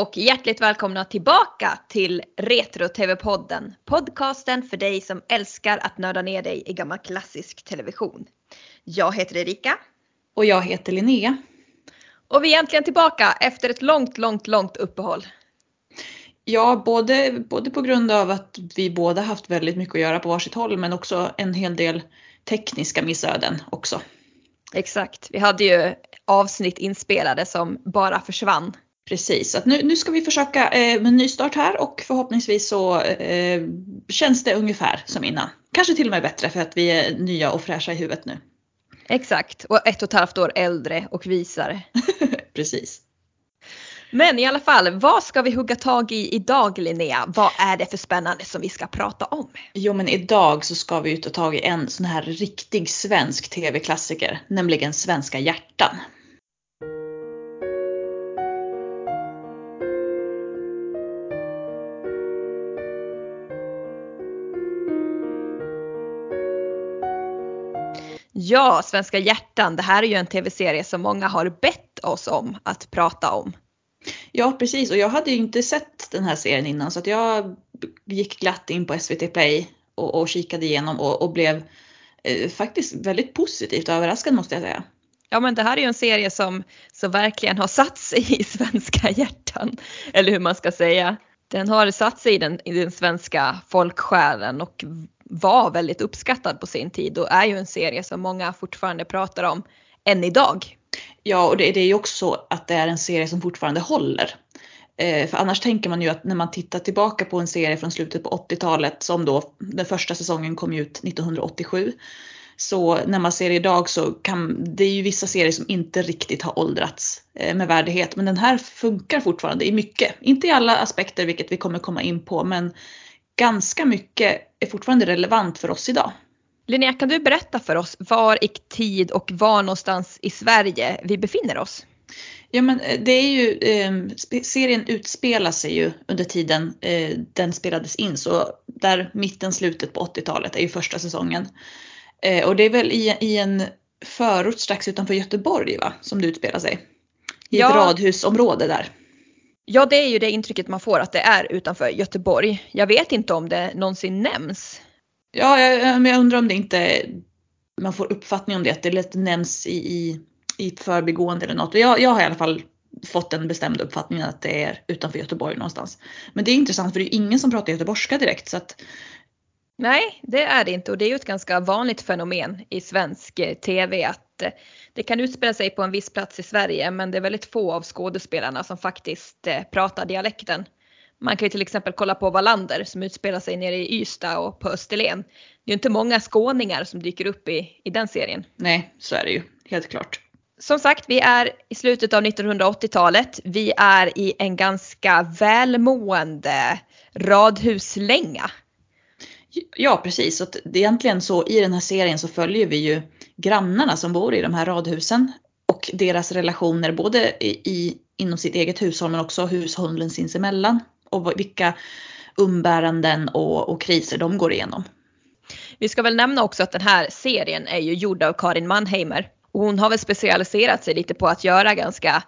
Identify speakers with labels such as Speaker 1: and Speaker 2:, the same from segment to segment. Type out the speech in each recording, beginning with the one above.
Speaker 1: Och hjärtligt välkomna tillbaka till Retro-TV-podden. Podcasten för dig som älskar att nörda ner dig i gammal klassisk television. Jag heter Erika.
Speaker 2: Och jag heter Linnea.
Speaker 1: Och vi är äntligen tillbaka efter ett långt, långt, långt uppehåll.
Speaker 2: Ja, både, både på grund av att vi båda haft väldigt mycket att göra på varsitt håll men också en hel del tekniska missöden också.
Speaker 1: Exakt, vi hade ju avsnitt inspelade som bara försvann.
Speaker 2: Precis, så nu, nu ska vi försöka eh, med en ny start här och förhoppningsvis så eh, känns det ungefär som innan. Kanske till och med bättre för att vi är nya och fräscha i huvudet nu.
Speaker 1: Exakt, och ett och ett halvt år äldre och visare.
Speaker 2: Precis.
Speaker 1: Men i alla fall, vad ska vi hugga tag i idag Linnea? Vad är det för spännande som vi ska prata om?
Speaker 2: Jo men idag så ska vi ju ta tag i en sån här riktig svensk tv-klassiker, nämligen Svenska hjärtan.
Speaker 1: Ja, Svenska hjärtan, det här är ju en tv-serie som många har bett oss om att prata om.
Speaker 2: Ja precis och jag hade ju inte sett den här serien innan så att jag gick glatt in på SVT Play och, och kikade igenom och, och blev eh, faktiskt väldigt positivt överraskad måste jag säga.
Speaker 1: Ja men det här är ju en serie som, som verkligen har satt sig i svenska hjärtan. Eller hur man ska säga. Den har satt sig i den, i den svenska folksjälen och var väldigt uppskattad på sin tid och är ju en serie som många fortfarande pratar om än idag.
Speaker 2: Ja och det, det är ju också att det är en serie som fortfarande håller. Eh, för annars tänker man ju att när man tittar tillbaka på en serie från slutet på 80-talet som då den första säsongen kom ut 1987. Så när man ser det idag så kan det är ju vissa serier som inte riktigt har åldrats eh, med värdighet. Men den här funkar fortfarande i mycket. Inte i alla aspekter vilket vi kommer komma in på men ganska mycket är fortfarande relevant för oss idag.
Speaker 1: Linnea, kan du berätta för oss var i tid och var någonstans i Sverige vi befinner oss?
Speaker 2: Ja men eh, det är ju, eh, serien utspelar sig ju under tiden eh, den spelades in så där mitten slutet på 80-talet är ju första säsongen. Eh, och det är väl i, i en förort strax utanför Göteborg va, som det utspelar sig. I ja. ett radhusområde där.
Speaker 1: Ja det är ju det intrycket man får att det är utanför Göteborg. Jag vet inte om det någonsin nämns.
Speaker 2: Ja, jag, eh, jag undrar om det inte man får uppfattning om det, att det lite nämns i, i, i förbigående eller något. Jag, jag har i alla fall fått den bestämda uppfattningen att det är utanför Göteborg någonstans. Men det är intressant för det är ingen som pratar göteborgska direkt så att
Speaker 1: Nej, det är det inte och det är ju ett ganska vanligt fenomen i svensk eh, TV att eh, det kan utspela sig på en viss plats i Sverige men det är väldigt få av skådespelarna som faktiskt eh, pratar dialekten. Man kan ju till exempel kolla på Wallander som utspelar sig nere i Ystad och på Österlen. Det är ju inte många skåningar som dyker upp i, i den serien.
Speaker 2: Nej, så är det ju. Helt klart.
Speaker 1: Som sagt, vi är i slutet av 1980-talet. Vi är i en ganska välmående radhuslänga.
Speaker 2: Ja, precis. Så egentligen så i den här serien så följer vi ju grannarna som bor i de här radhusen och deras relationer både i, inom sitt eget hushåll men också hushållen sinsemellan och vilka umbäranden och, och kriser de går igenom.
Speaker 1: Vi ska väl nämna också att den här serien är ju gjord av Karin Mannheimer och hon har väl specialiserat sig lite på att göra ganska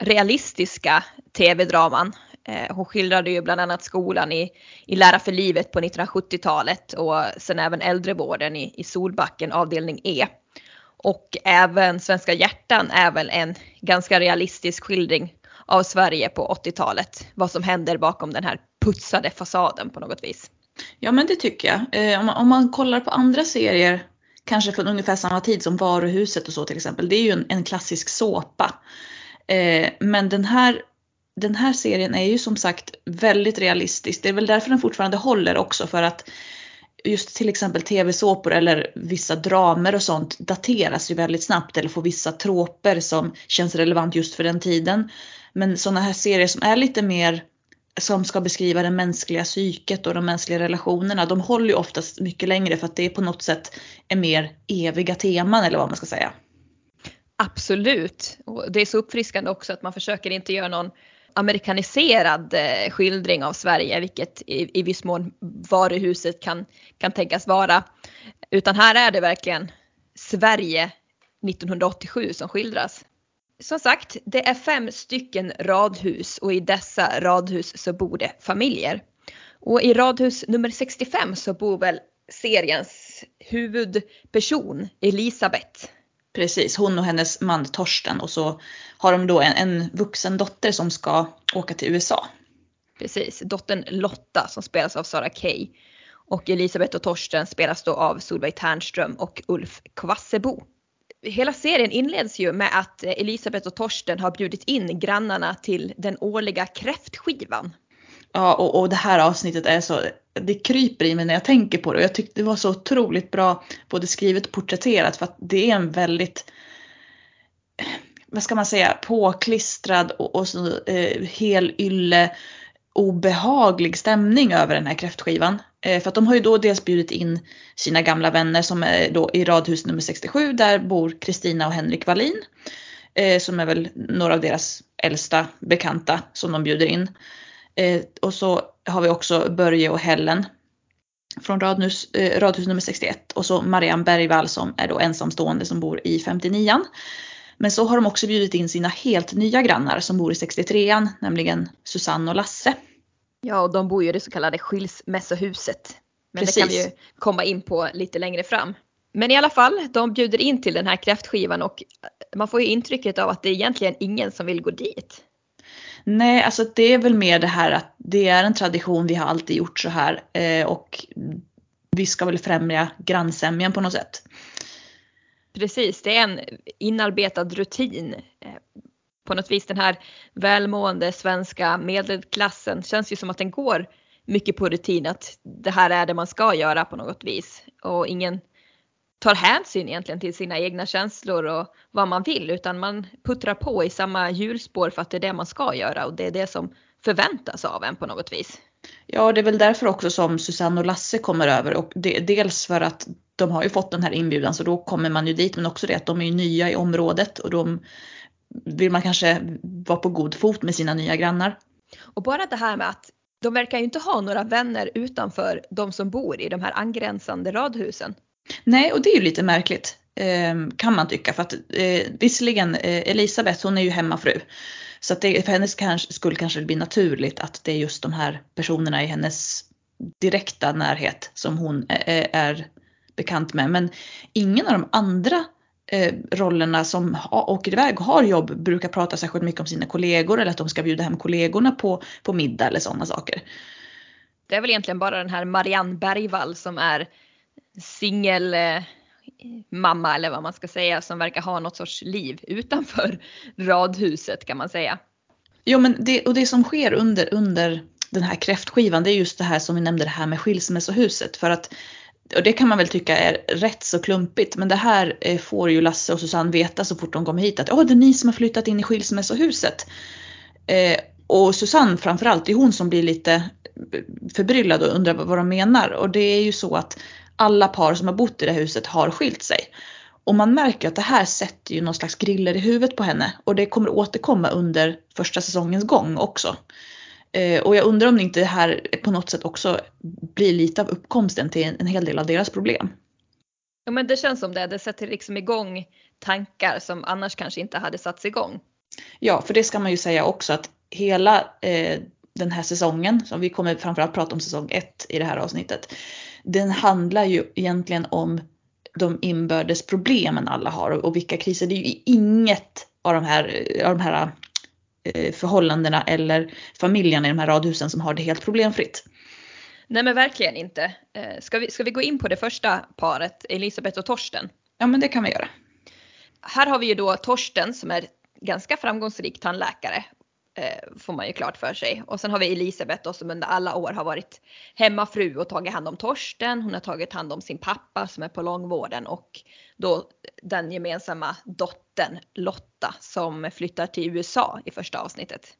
Speaker 1: realistiska tv-draman. Eh, hon skildrade ju bland annat skolan i, i Lära för livet på 1970-talet och sen även äldrevården i, i Solbacken avdelning E. Och även Svenska hjärtan är väl en ganska realistisk skildring av Sverige på 80-talet. Vad som händer bakom den här putsade fasaden på något vis.
Speaker 2: Ja men det tycker jag. Eh, om, man, om man kollar på andra serier, kanske från ungefär samma tid som Varuhuset och så till exempel. Det är ju en, en klassisk såpa. Eh, men den här, den här serien är ju som sagt väldigt realistisk. Det är väl därför den fortfarande håller också för att just till exempel tv-såpor eller vissa dramer och sånt dateras ju väldigt snabbt eller får vissa tråper som känns relevant just för den tiden. Men sådana här serier som är lite mer som ska beskriva det mänskliga psyket och de mänskliga relationerna, de håller ju oftast mycket längre för att det är på något sätt är mer eviga teman eller vad man ska säga.
Speaker 1: Absolut, och det är så uppfriskande också att man försöker inte göra någon amerikaniserad eh, skildring av Sverige, vilket i, i viss mån varuhuset kan, kan tänkas vara. Utan här är det verkligen Sverige 1987 som skildras. som sagt, det är fem stycken radhus och i dessa radhus så bor det familjer. Och i radhus nummer 65 så bor väl seriens huvudperson Elisabeth.
Speaker 2: Precis, hon och hennes man Torsten och så har de då en, en vuxen dotter som ska åka till USA.
Speaker 1: Precis, dottern Lotta som spelas av Sara Kay. Och Elisabeth och Torsten spelas då av Solveig Ternström och Ulf Kvassebo. Hela serien inleds ju med att Elisabeth och Torsten har bjudit in grannarna till den årliga kräftskivan.
Speaker 2: Ja, och, och det här avsnittet är så, det kryper i mig när jag tänker på det. och Jag tyckte det var så otroligt bra både skrivet och porträtterat för att det är en väldigt, vad ska man säga, påklistrad och, och så eh, hel ylle obehaglig stämning över den här kräftskivan. Eh, för att de har ju då dels bjudit in sina gamla vänner som är då i radhus nummer 67. Där bor Kristina och Henrik Wallin. Eh, som är väl några av deras äldsta bekanta som de bjuder in. Eh, och så har vi också Börje och Helen från radhus, eh, radhus nummer 61 och så Marianne Bergvall som är då ensamstående som bor i 59an. Men så har de också bjudit in sina helt nya grannar som bor i 63an, nämligen Susanne och Lasse.
Speaker 1: Ja, och de bor ju i det så kallade skilsmässohuset. Men Precis. det kan vi ju komma in på lite längre fram. Men i alla fall, de bjuder in till den här kräftskivan och man får ju intrycket av att det är egentligen ingen som vill gå dit.
Speaker 2: Nej, alltså det är väl mer det här att det är en tradition, vi har alltid gjort så här eh, och vi ska väl främja grannsämjan på något sätt.
Speaker 1: Precis, det är en inarbetad rutin. Eh, på något vis den här välmående svenska medelklassen känns ju som att den går mycket på rutin att det här är det man ska göra på något vis och ingen tar hänsyn egentligen till sina egna känslor och vad man vill utan man puttrar på i samma hjulspår för att det är det man ska göra och det är det som förväntas av en på något vis.
Speaker 2: Ja, det är väl därför också som Susanne och Lasse kommer över och det, dels för att de har ju fått den här inbjudan så då kommer man ju dit men också det att de är ju nya i området och de vill man kanske vara på god fot med sina nya grannar.
Speaker 1: Och bara det här med att de verkar ju inte ha några vänner utanför de som bor i de här angränsande radhusen.
Speaker 2: Nej, och det är ju lite märkligt ehm, kan man tycka. För att eh, visserligen eh, Elisabeth, hon är ju hemmafru. Så att det, för hennes skull kanske det blir naturligt att det är just de här personerna i hennes direkta närhet som hon är, är bekant med. Men ingen av de andra eh, rollerna som åker iväg och har jobb brukar prata särskilt mycket om sina kollegor eller att de ska bjuda hem kollegorna på, på middag eller sådana saker.
Speaker 1: Det är väl egentligen bara den här Marianne Bergvall som är singel eh, mamma eller vad man ska säga som verkar ha något sorts liv utanför radhuset kan man säga.
Speaker 2: Jo men det, och det som sker under, under den här kräftskivan det är just det här som vi nämnde det här med skilsmässohuset för att och det kan man väl tycka är rätt så klumpigt men det här eh, får ju Lasse och Susanne veta så fort de kommer hit att oh, det är ni som har flyttat in i skilsmässohuset. Eh, och Susanne framförallt, det är hon som blir lite eh, förbryllad och undrar vad de menar och det är ju så att alla par som har bott i det huset har skilt sig. Och man märker att det här sätter ju någon slags griller i huvudet på henne och det kommer återkomma under första säsongens gång också. Eh, och jag undrar om det inte här på något sätt också blir lite av uppkomsten till en hel del av deras problem.
Speaker 1: Ja men det känns som det, det sätter liksom igång tankar som annars kanske inte hade satts igång.
Speaker 2: Ja, för det ska man ju säga också att hela eh, den här säsongen, som vi kommer framförallt prata om säsong ett i det här avsnittet, den handlar ju egentligen om de inbördes problemen alla har och vilka kriser. Det är ju inget av de här, av de här eh, förhållandena eller familjerna i de här radhusen som har det helt problemfritt.
Speaker 1: Nej men verkligen inte. Eh, ska vi, ska vi gå in på det första paret, Elisabeth och Torsten?
Speaker 2: Ja men det kan vi göra.
Speaker 1: Här har vi ju då Torsten som är ganska framgångsrik tandläkare eh, får man ju klart för sig. Och sen har vi Elisabeth då, som under alla år har varit hemmafru och tagit hand om Torsten. Hon har tagit hand om sin pappa som är på långvården och då den gemensamma dottern Lotta som flyttar till USA i första avsnittet.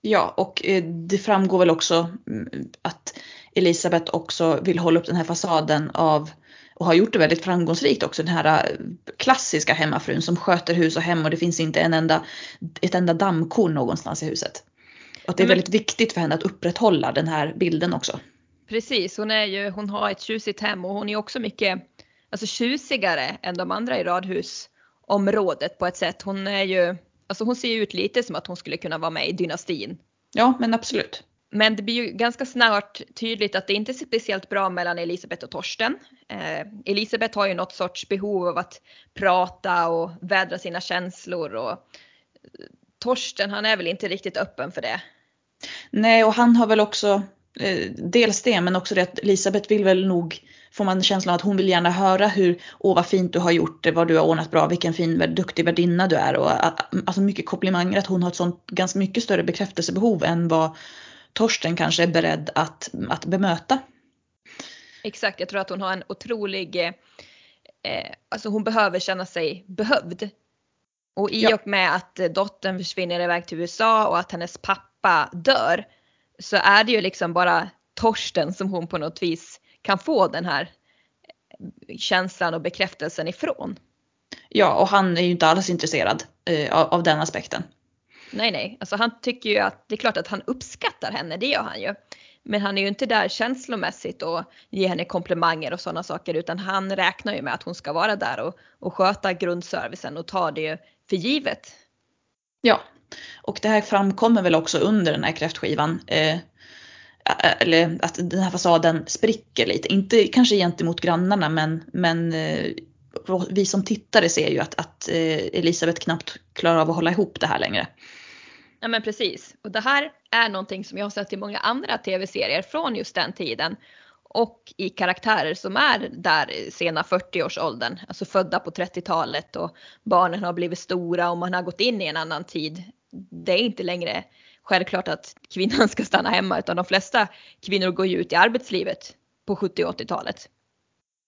Speaker 2: Ja, och eh, det framgår väl också mm, att Elisabeth också vill hålla upp den här fasaden av och har gjort det väldigt framgångsrikt också. Den här äh, klassiska hemmafrun som sköter hus och hem och det finns inte en enda, ett enda dammkorn någonstans i huset. Och att det är väldigt viktigt för henne att upprätthålla den här bilden också.
Speaker 1: Precis, hon, är ju, hon har ett tjusigt hem och hon är också mycket alltså, tjusigare än de andra i radhusområdet på ett sätt. Hon är ju Alltså hon ser ju ut lite som att hon skulle kunna vara med i dynastin.
Speaker 2: Ja, men absolut.
Speaker 1: Men det blir ju ganska snart tydligt att det inte är speciellt bra mellan Elisabeth och Torsten. Eh, Elisabeth har ju något sorts behov av att prata och vädra sina känslor och eh, Torsten han är väl inte riktigt öppen för det.
Speaker 2: Nej, och han har väl också eh, dels det, men också det att Elisabeth vill väl nog, får man känslan att hon vill gärna höra hur, åh vad fint du har gjort det, vad du har ordnat bra, vilken fin, duktig värdinna du är och alltså mycket komplimanger, att hon har ett sånt ganska mycket större bekräftelsebehov än vad Torsten kanske är beredd att, att bemöta.
Speaker 1: Exakt, jag tror att hon har en otrolig, eh, alltså hon behöver känna sig behövd. Och i ja. och med att dottern försvinner iväg till USA och att hennes pappa dör så är det ju liksom bara Torsten som hon på något vis kan få den här känslan och bekräftelsen ifrån.
Speaker 2: Ja, och han är ju inte alls intresserad eh, av, av den aspekten.
Speaker 1: Nej, nej, alltså han tycker ju att det är klart att han uppskattar henne, det gör han ju. Men han är ju inte där känslomässigt och ger henne komplimanger och sådana saker utan han räknar ju med att hon ska vara där och, och sköta grundservicen och ta det för givet.
Speaker 2: Ja, och det här framkommer väl också under den här kräftskivan. Eh, eh eller att den här fasaden spricker lite. Inte kanske gentemot grannarna men, men eh, vi som tittare ser ju att, att eh, Elisabeth knappt klarar av att hålla ihop det här längre.
Speaker 1: Ja men precis. Och det här är någonting som jag har sett i många andra tv-serier från just den tiden. Och i karaktärer som är där sena 40-årsåldern, alltså födda på 30-talet och barnen har blivit stora och man har gått in i en annan tid. Det är inte längre självklart att kvinnan ska stanna hemma utan de flesta kvinnor går ju ut i arbetslivet på 70 och 80-talet.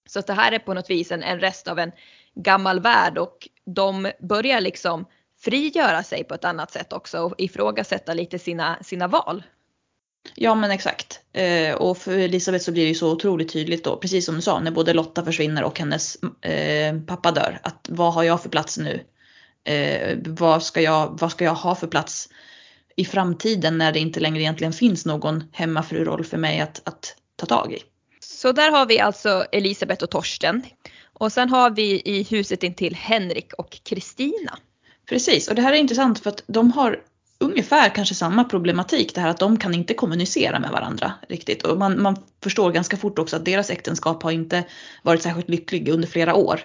Speaker 1: Så att det här är på något vis en, en rest av en gammal värld och de börjar liksom frigöra sig på ett annat sätt också och ifrågasätta lite sina, sina val.
Speaker 2: Ja men exakt. Eh, och för Elisabeth så blir det ju så otroligt tydligt då, precis som du sa, när både Lotta försvinner och hennes eh, pappa dör. Att vad har jag för plats nu? Eh, vad, ska jag, vad ska jag ha för plats i framtiden när det inte längre egentligen finns någon hemmafruroll för mig att, att ta tag i?
Speaker 1: Så där har vi alltså Elisabeth och Torsten. Och sen har vi i huset intill Henrik och Kristina.
Speaker 2: Precis, och det här är intressant för att de har ungefär kanske samma problematik. Det här att de kan inte kommunicera med varandra riktigt. Och man, man förstår ganska fort också att deras äktenskap har inte varit särskilt lycklig under flera år.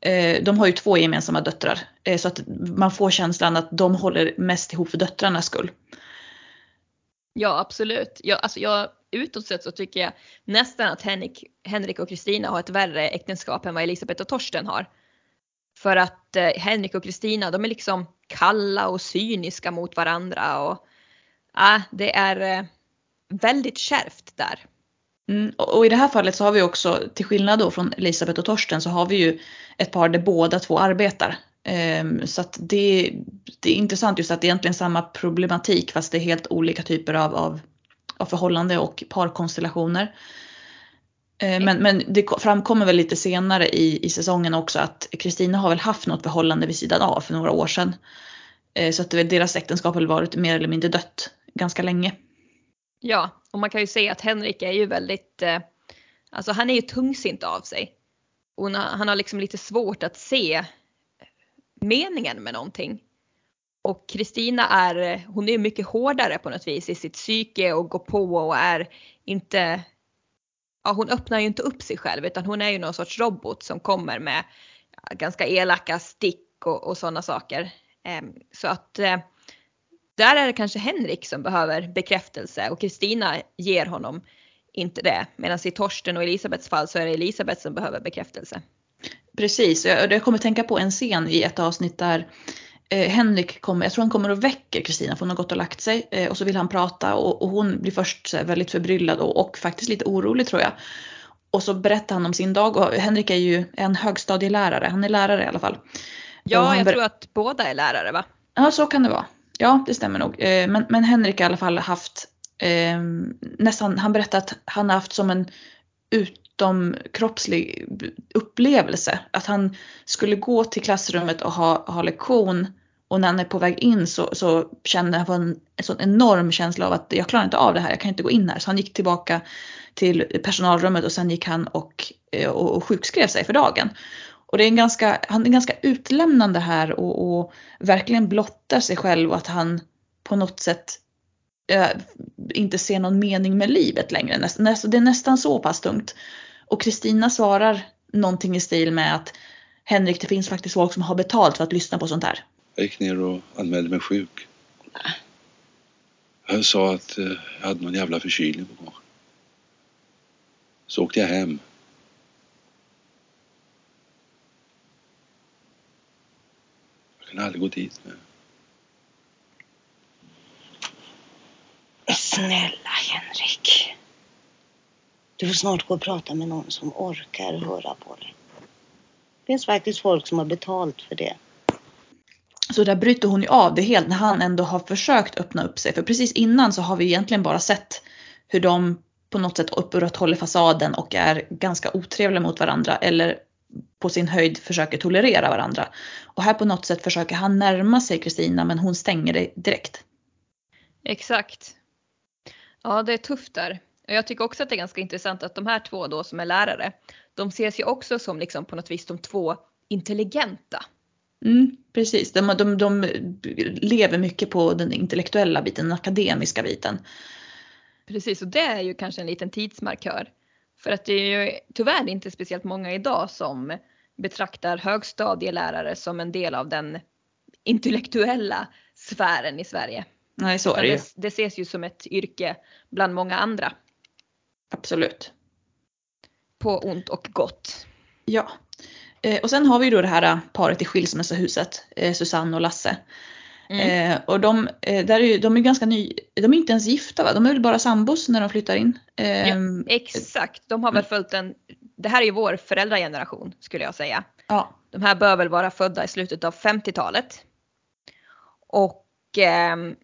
Speaker 2: Eh, de har ju två gemensamma döttrar. Eh, så att man får känslan att de håller mest ihop för döttrarnas skull.
Speaker 1: Ja absolut. Jag, alltså jag, utåt sett så tycker jag nästan att Henrik, Henrik och Kristina har ett värre äktenskap än vad Elisabeth och Torsten har. För att eh, Henrik och Kristina de är liksom kalla och cyniska mot varandra och äh, det är eh, väldigt kärvt där.
Speaker 2: Mm, och i det här fallet så har vi också, till skillnad då från Elisabeth och Torsten, så har vi ju ett par där båda två arbetar. Um, så att det, det, är intressant just att det är egentligen samma problematik fast det är helt olika typer av, av, av förhållande och parkonstellationer. Eh, men, men det framkommer väl lite senare i, i säsongen också att Kristina har väl haft något förhållande vid sidan av för några år sedan. Eh, så att deras äktenskap har varit mer eller mindre dött ganska länge.
Speaker 1: Ja, och man kan ju säga att Henrik är ju väldigt, eh, alltså han är ju tungsint av sig. Och han har liksom lite svårt att se meningen med någonting. Och Kristina är, hon är mycket hårdare på något vis i sitt psyke och går på och är inte ja, hon öppnar ju inte upp sig själv utan hon är ju någon sorts robot som kommer med ganska elaka stick och, och sådana saker. Ehm, så att eh, där är det kanske Henrik som behöver bekräftelse och Kristina ger honom inte det. Medan i Torsten och Elisabeths fall så är det Elisabeth som behöver bekräftelse.
Speaker 2: Precis, jag, jag kommer tänka på en scen i ett avsnitt där eh, Henrik kommer, jag tror han kommer och väcker Kristina för hon har gått och lagt sig eh, och så vill han prata och, och hon blir först så väldigt förbryllad och, och, faktiskt lite orolig tror jag. Och så berättar han om sin dag och Henrik är ju en högstadielärare, han är lärare i alla fall.
Speaker 1: Ja, jag tror att båda är lärare va?
Speaker 2: Ja, så kan det vara. Ja, det stämmer nog. Eh, men, men Henrik har i alla fall haft eh, nästan, han berättar att han har haft som en utomkroppslig upplevelse. Att han skulle gå till klassrummet och ha, ha lektion och när han är på väg in så, så kände han en, en sån enorm känsla av att jag klarar inte av det här, jag kan inte gå in här. Så han gick tillbaka till personalrummet och sen gick han och, eh, och, och sjukskrev sig för dagen. Och det är en ganska, han är ganska utlämnande här och, och verkligen blottar sig själv och att han på något sätt äh, inte ser någon mening med livet längre. Näst, näst, det är nästan så pass tungt. Och Kristina svarar någonting i stil med att Henrik, det finns faktiskt folk som har betalt för att lyssna på sånt här.
Speaker 3: Jag gick ner och anmälde mig sjuk. Jag sa att eh, jag hade någon jävla förkylning på gång. Så åkte jag hem. Jag kunde aldrig gå dit med.
Speaker 4: Snälla Henrik. Du får snart gå och prata med någon som orkar höra på dig. Det finns faktiskt folk som har betalt för det.
Speaker 2: Så där bryter hon ju av det helt när han ändå har försökt öppna upp sig. För precis innan så har vi egentligen bara sett hur de på något sätt upprätthåller fasaden och är ganska otrevliga mot varandra eller på sin höjd försöker tolerera varandra. Och här på något sätt försöker han närma sig Kristina men hon stänger det direkt.
Speaker 1: Exakt. Ja, det är tufft där. Och jag tycker också att det är ganska intressant att de här två då som är lärare, de ses ju också som liksom på något vis de två intelligenta.
Speaker 2: Mm, precis, de, de, de lever mycket på den intellektuella biten, den akademiska biten.
Speaker 1: Precis, och det är ju kanske en liten tidsmarkör. För att det är ju tyvärr inte speciellt många idag som betraktar högstadielärare som en del av den intellektuella sfären i Sverige.
Speaker 2: Nej, så är det ju. Det,
Speaker 1: det ses ju som ett yrke bland många andra.
Speaker 2: Absolut.
Speaker 1: På ont och gott.
Speaker 2: Ja. Eh, och sen har vi ju då det här paret i skilsmässohuset, eh, Susanne och Lasse. Mm. Eh, och de, där är de är ganska ny, de är inte ens gifta va? De är väl bara sambos när de flyttar in?
Speaker 1: Ja, exakt, de har väl följt en, det här är ju vår föräldrageneration skulle jag säga.
Speaker 2: Ja.
Speaker 1: De här bör väl vara födda i slutet av 50-talet. Och ehm,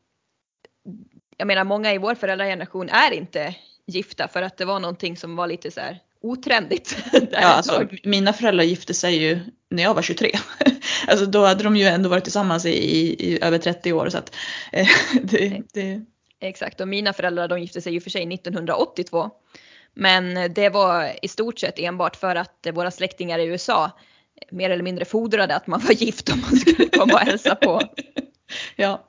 Speaker 1: jag menar många i vår föräldrageneration är inte gifta för att det var någonting som var lite så här otrendigt.
Speaker 2: ja, alltså, mina föräldrar gifte sig ju när jag var 23. alltså då hade de ju ändå varit tillsammans i, i, i över 30 år. Så att, eh, det, det...
Speaker 1: Exakt och mina föräldrar de gifte sig ju för sig 1982. Men det var i stort sett enbart för att våra släktingar i USA mer eller mindre fordrade att man var gift om man skulle komma och hälsa på.
Speaker 2: ja.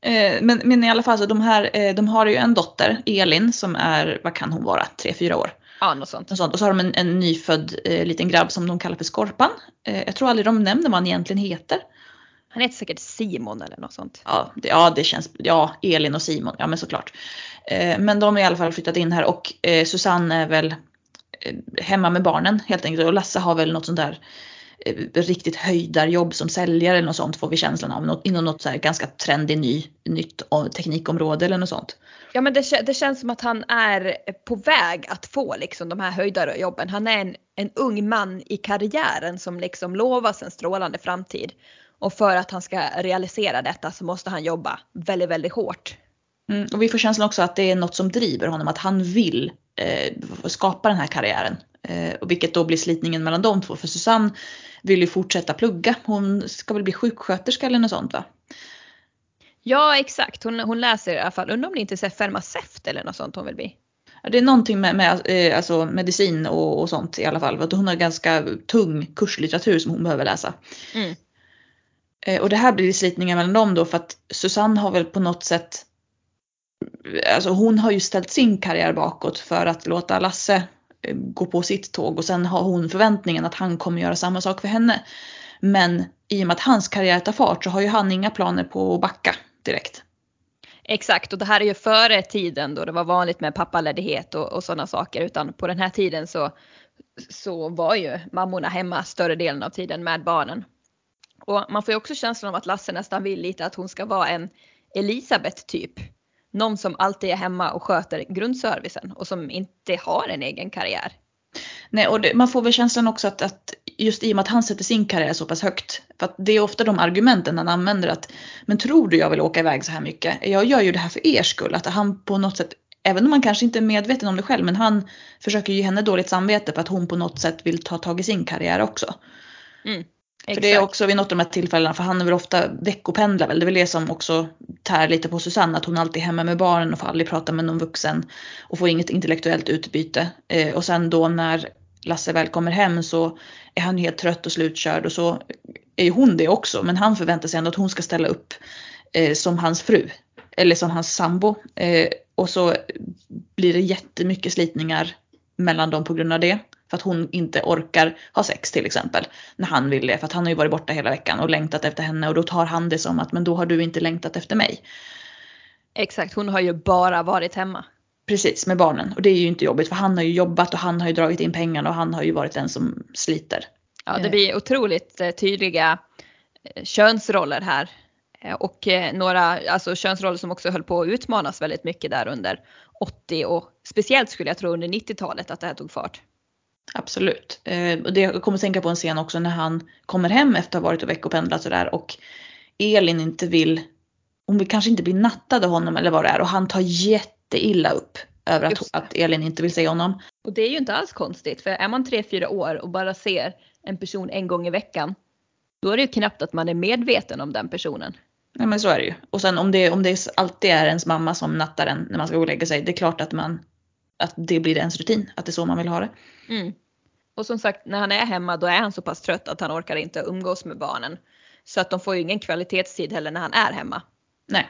Speaker 2: Eh, men, men i alla fall så de här, eh, de har ju en dotter, Elin, som är, vad kan hon vara, 3-4 år.
Speaker 1: Ja, något sånt.
Speaker 2: något sånt. Och så har de en, en nyfödd eh, liten grabb som de kallar för Skorpan. Eh, jag tror aldrig de nämner vad han egentligen heter.
Speaker 1: Han heter säkert Simon eller något sånt.
Speaker 2: Ja, det, ja, det känns, ja, Elin och Simon, ja men såklart. Eh, men de har i alla fall flyttat in här och eh, Susanne är väl eh, hemma med barnen helt enkelt. Och Lasse har väl något sånt där riktigt höjdarjobb som säljare eller något sånt får vi känslan av. Något, inom något så ganska trendig ny, nytt teknikområde eller något sånt.
Speaker 1: Ja men det, det, känns som att han är på väg att få liksom de här höjdarjobben. Han är en, en ung man i karriären som liksom lovas en strålande framtid. Och för att han ska realisera detta så måste han jobba väldigt, väldigt hårt.
Speaker 2: Mm, och vi får känslan också att det är något som driver honom, att han vill eh, skapa den här karriären. Eh, och vilket då blir slitningen mellan de två. För Susanne vill ju fortsätta plugga. Hon ska väl bli sjuksköterska eller något sånt va?
Speaker 1: Ja exakt, hon, hon läser i alla fall, undrar om det inte är farmaceut eller något sånt hon vill bli.
Speaker 2: Det är någonting med, med eh, alltså medicin och, och, sånt i alla fall. Hon har ganska tung kurslitteratur som hon behöver läsa.
Speaker 1: Mm.
Speaker 2: Eh, och det här blir slitningar mellan dem då för att Susanne har väl på något sätt Alltså hon har ju ställt sin karriär bakåt för att låta Lasse Eh, gå på sitt tåg och sen har hon förväntningen att han kommer göra samma sak för henne. Men i och med att hans karriär tar fart så har ju han inga planer på att backa direkt.
Speaker 1: Exakt och det här är ju före tiden då det var vanligt med pappaledighet och, och sådana saker utan på den här tiden så, så var ju mammorna hemma större delen av tiden med barnen. Och man får ju också känslan av att Lasse nästan vill lite att hon ska vara en Elisabeth typ. Någon som alltid är hemma och sköter grundservicen och som inte har en egen karriär.
Speaker 2: Nej, och det, man får väl känslan också att, att just i och med att han sätter sin karriär så pass högt. För att det är ofta de argumenten han använder att men tror du jag vill åka iväg så här mycket? Jag gör ju det här för er skull. Att han på något sätt, även om man kanske inte är medveten om det själv, men han försöker ge henne dåligt samvete för att hon på något sätt vill ta tag i sin karriär också.
Speaker 1: Mm.
Speaker 2: För det är också vid något av de här tillfällena, för han är väl ofta veckopendlar väl. Det är väl det som också tär lite på Susanne, att hon alltid är hemma med barnen och får aldrig prata med någon vuxen och får inget intellektuellt utbyte. Eh, och sen då när Lasse väl kommer hem så är han helt trött och slutkörd och så är ju hon det också. Men han förväntar sig ändå att hon ska ställa upp eh, som hans fru. Eller som hans sambo. Eh, och så blir det jättemycket slitningar mellan dem på grund av det. För att hon inte orkar ha sex till exempel. När han vill det. För att han har ju varit borta hela veckan och längtat efter henne. Och då tar han det som att men då har du inte längtat efter mig.
Speaker 1: Exakt, hon har ju bara varit hemma.
Speaker 2: Precis, med barnen. Och det är ju inte jobbigt för han har ju jobbat och han har ju dragit in pengarna och han har ju varit den som sliter.
Speaker 1: Ja, det blir otroligt eh, tydliga eh, könsroller här. Eh, Och några alltså könsroller som också höll på att utmanas väldigt mycket där under 80 och speciellt skulle jag tro under 90-talet att det här tog fart.
Speaker 2: Absolut. Eh, och det, jag kommer tänka på en scen också när han kommer hem efter att ha varit och veckopendlat sådär och Elin inte vill, hon vill kanske inte bli nattad av honom eller vad det är och han tar jätteilla upp över att, att Elin inte vill se honom.
Speaker 1: Och det är ju inte alls konstigt för är man 3-4 år och bara ser en person en gång i veckan då är det ju knappt att man är medveten om den personen.
Speaker 2: Nej men så är det ju. Och sen om det, om det alltid är ens mamma som nattar en när man ska gå och lägga sig, det är klart att man att det blir ens rutin, att det är så man vill ha det.
Speaker 1: Mm. Och som sagt när han är hemma då är han så pass trött att han orkar inte umgås med barnen. Så att de får ju ingen kvalitetstid heller när han är hemma.
Speaker 2: Nej.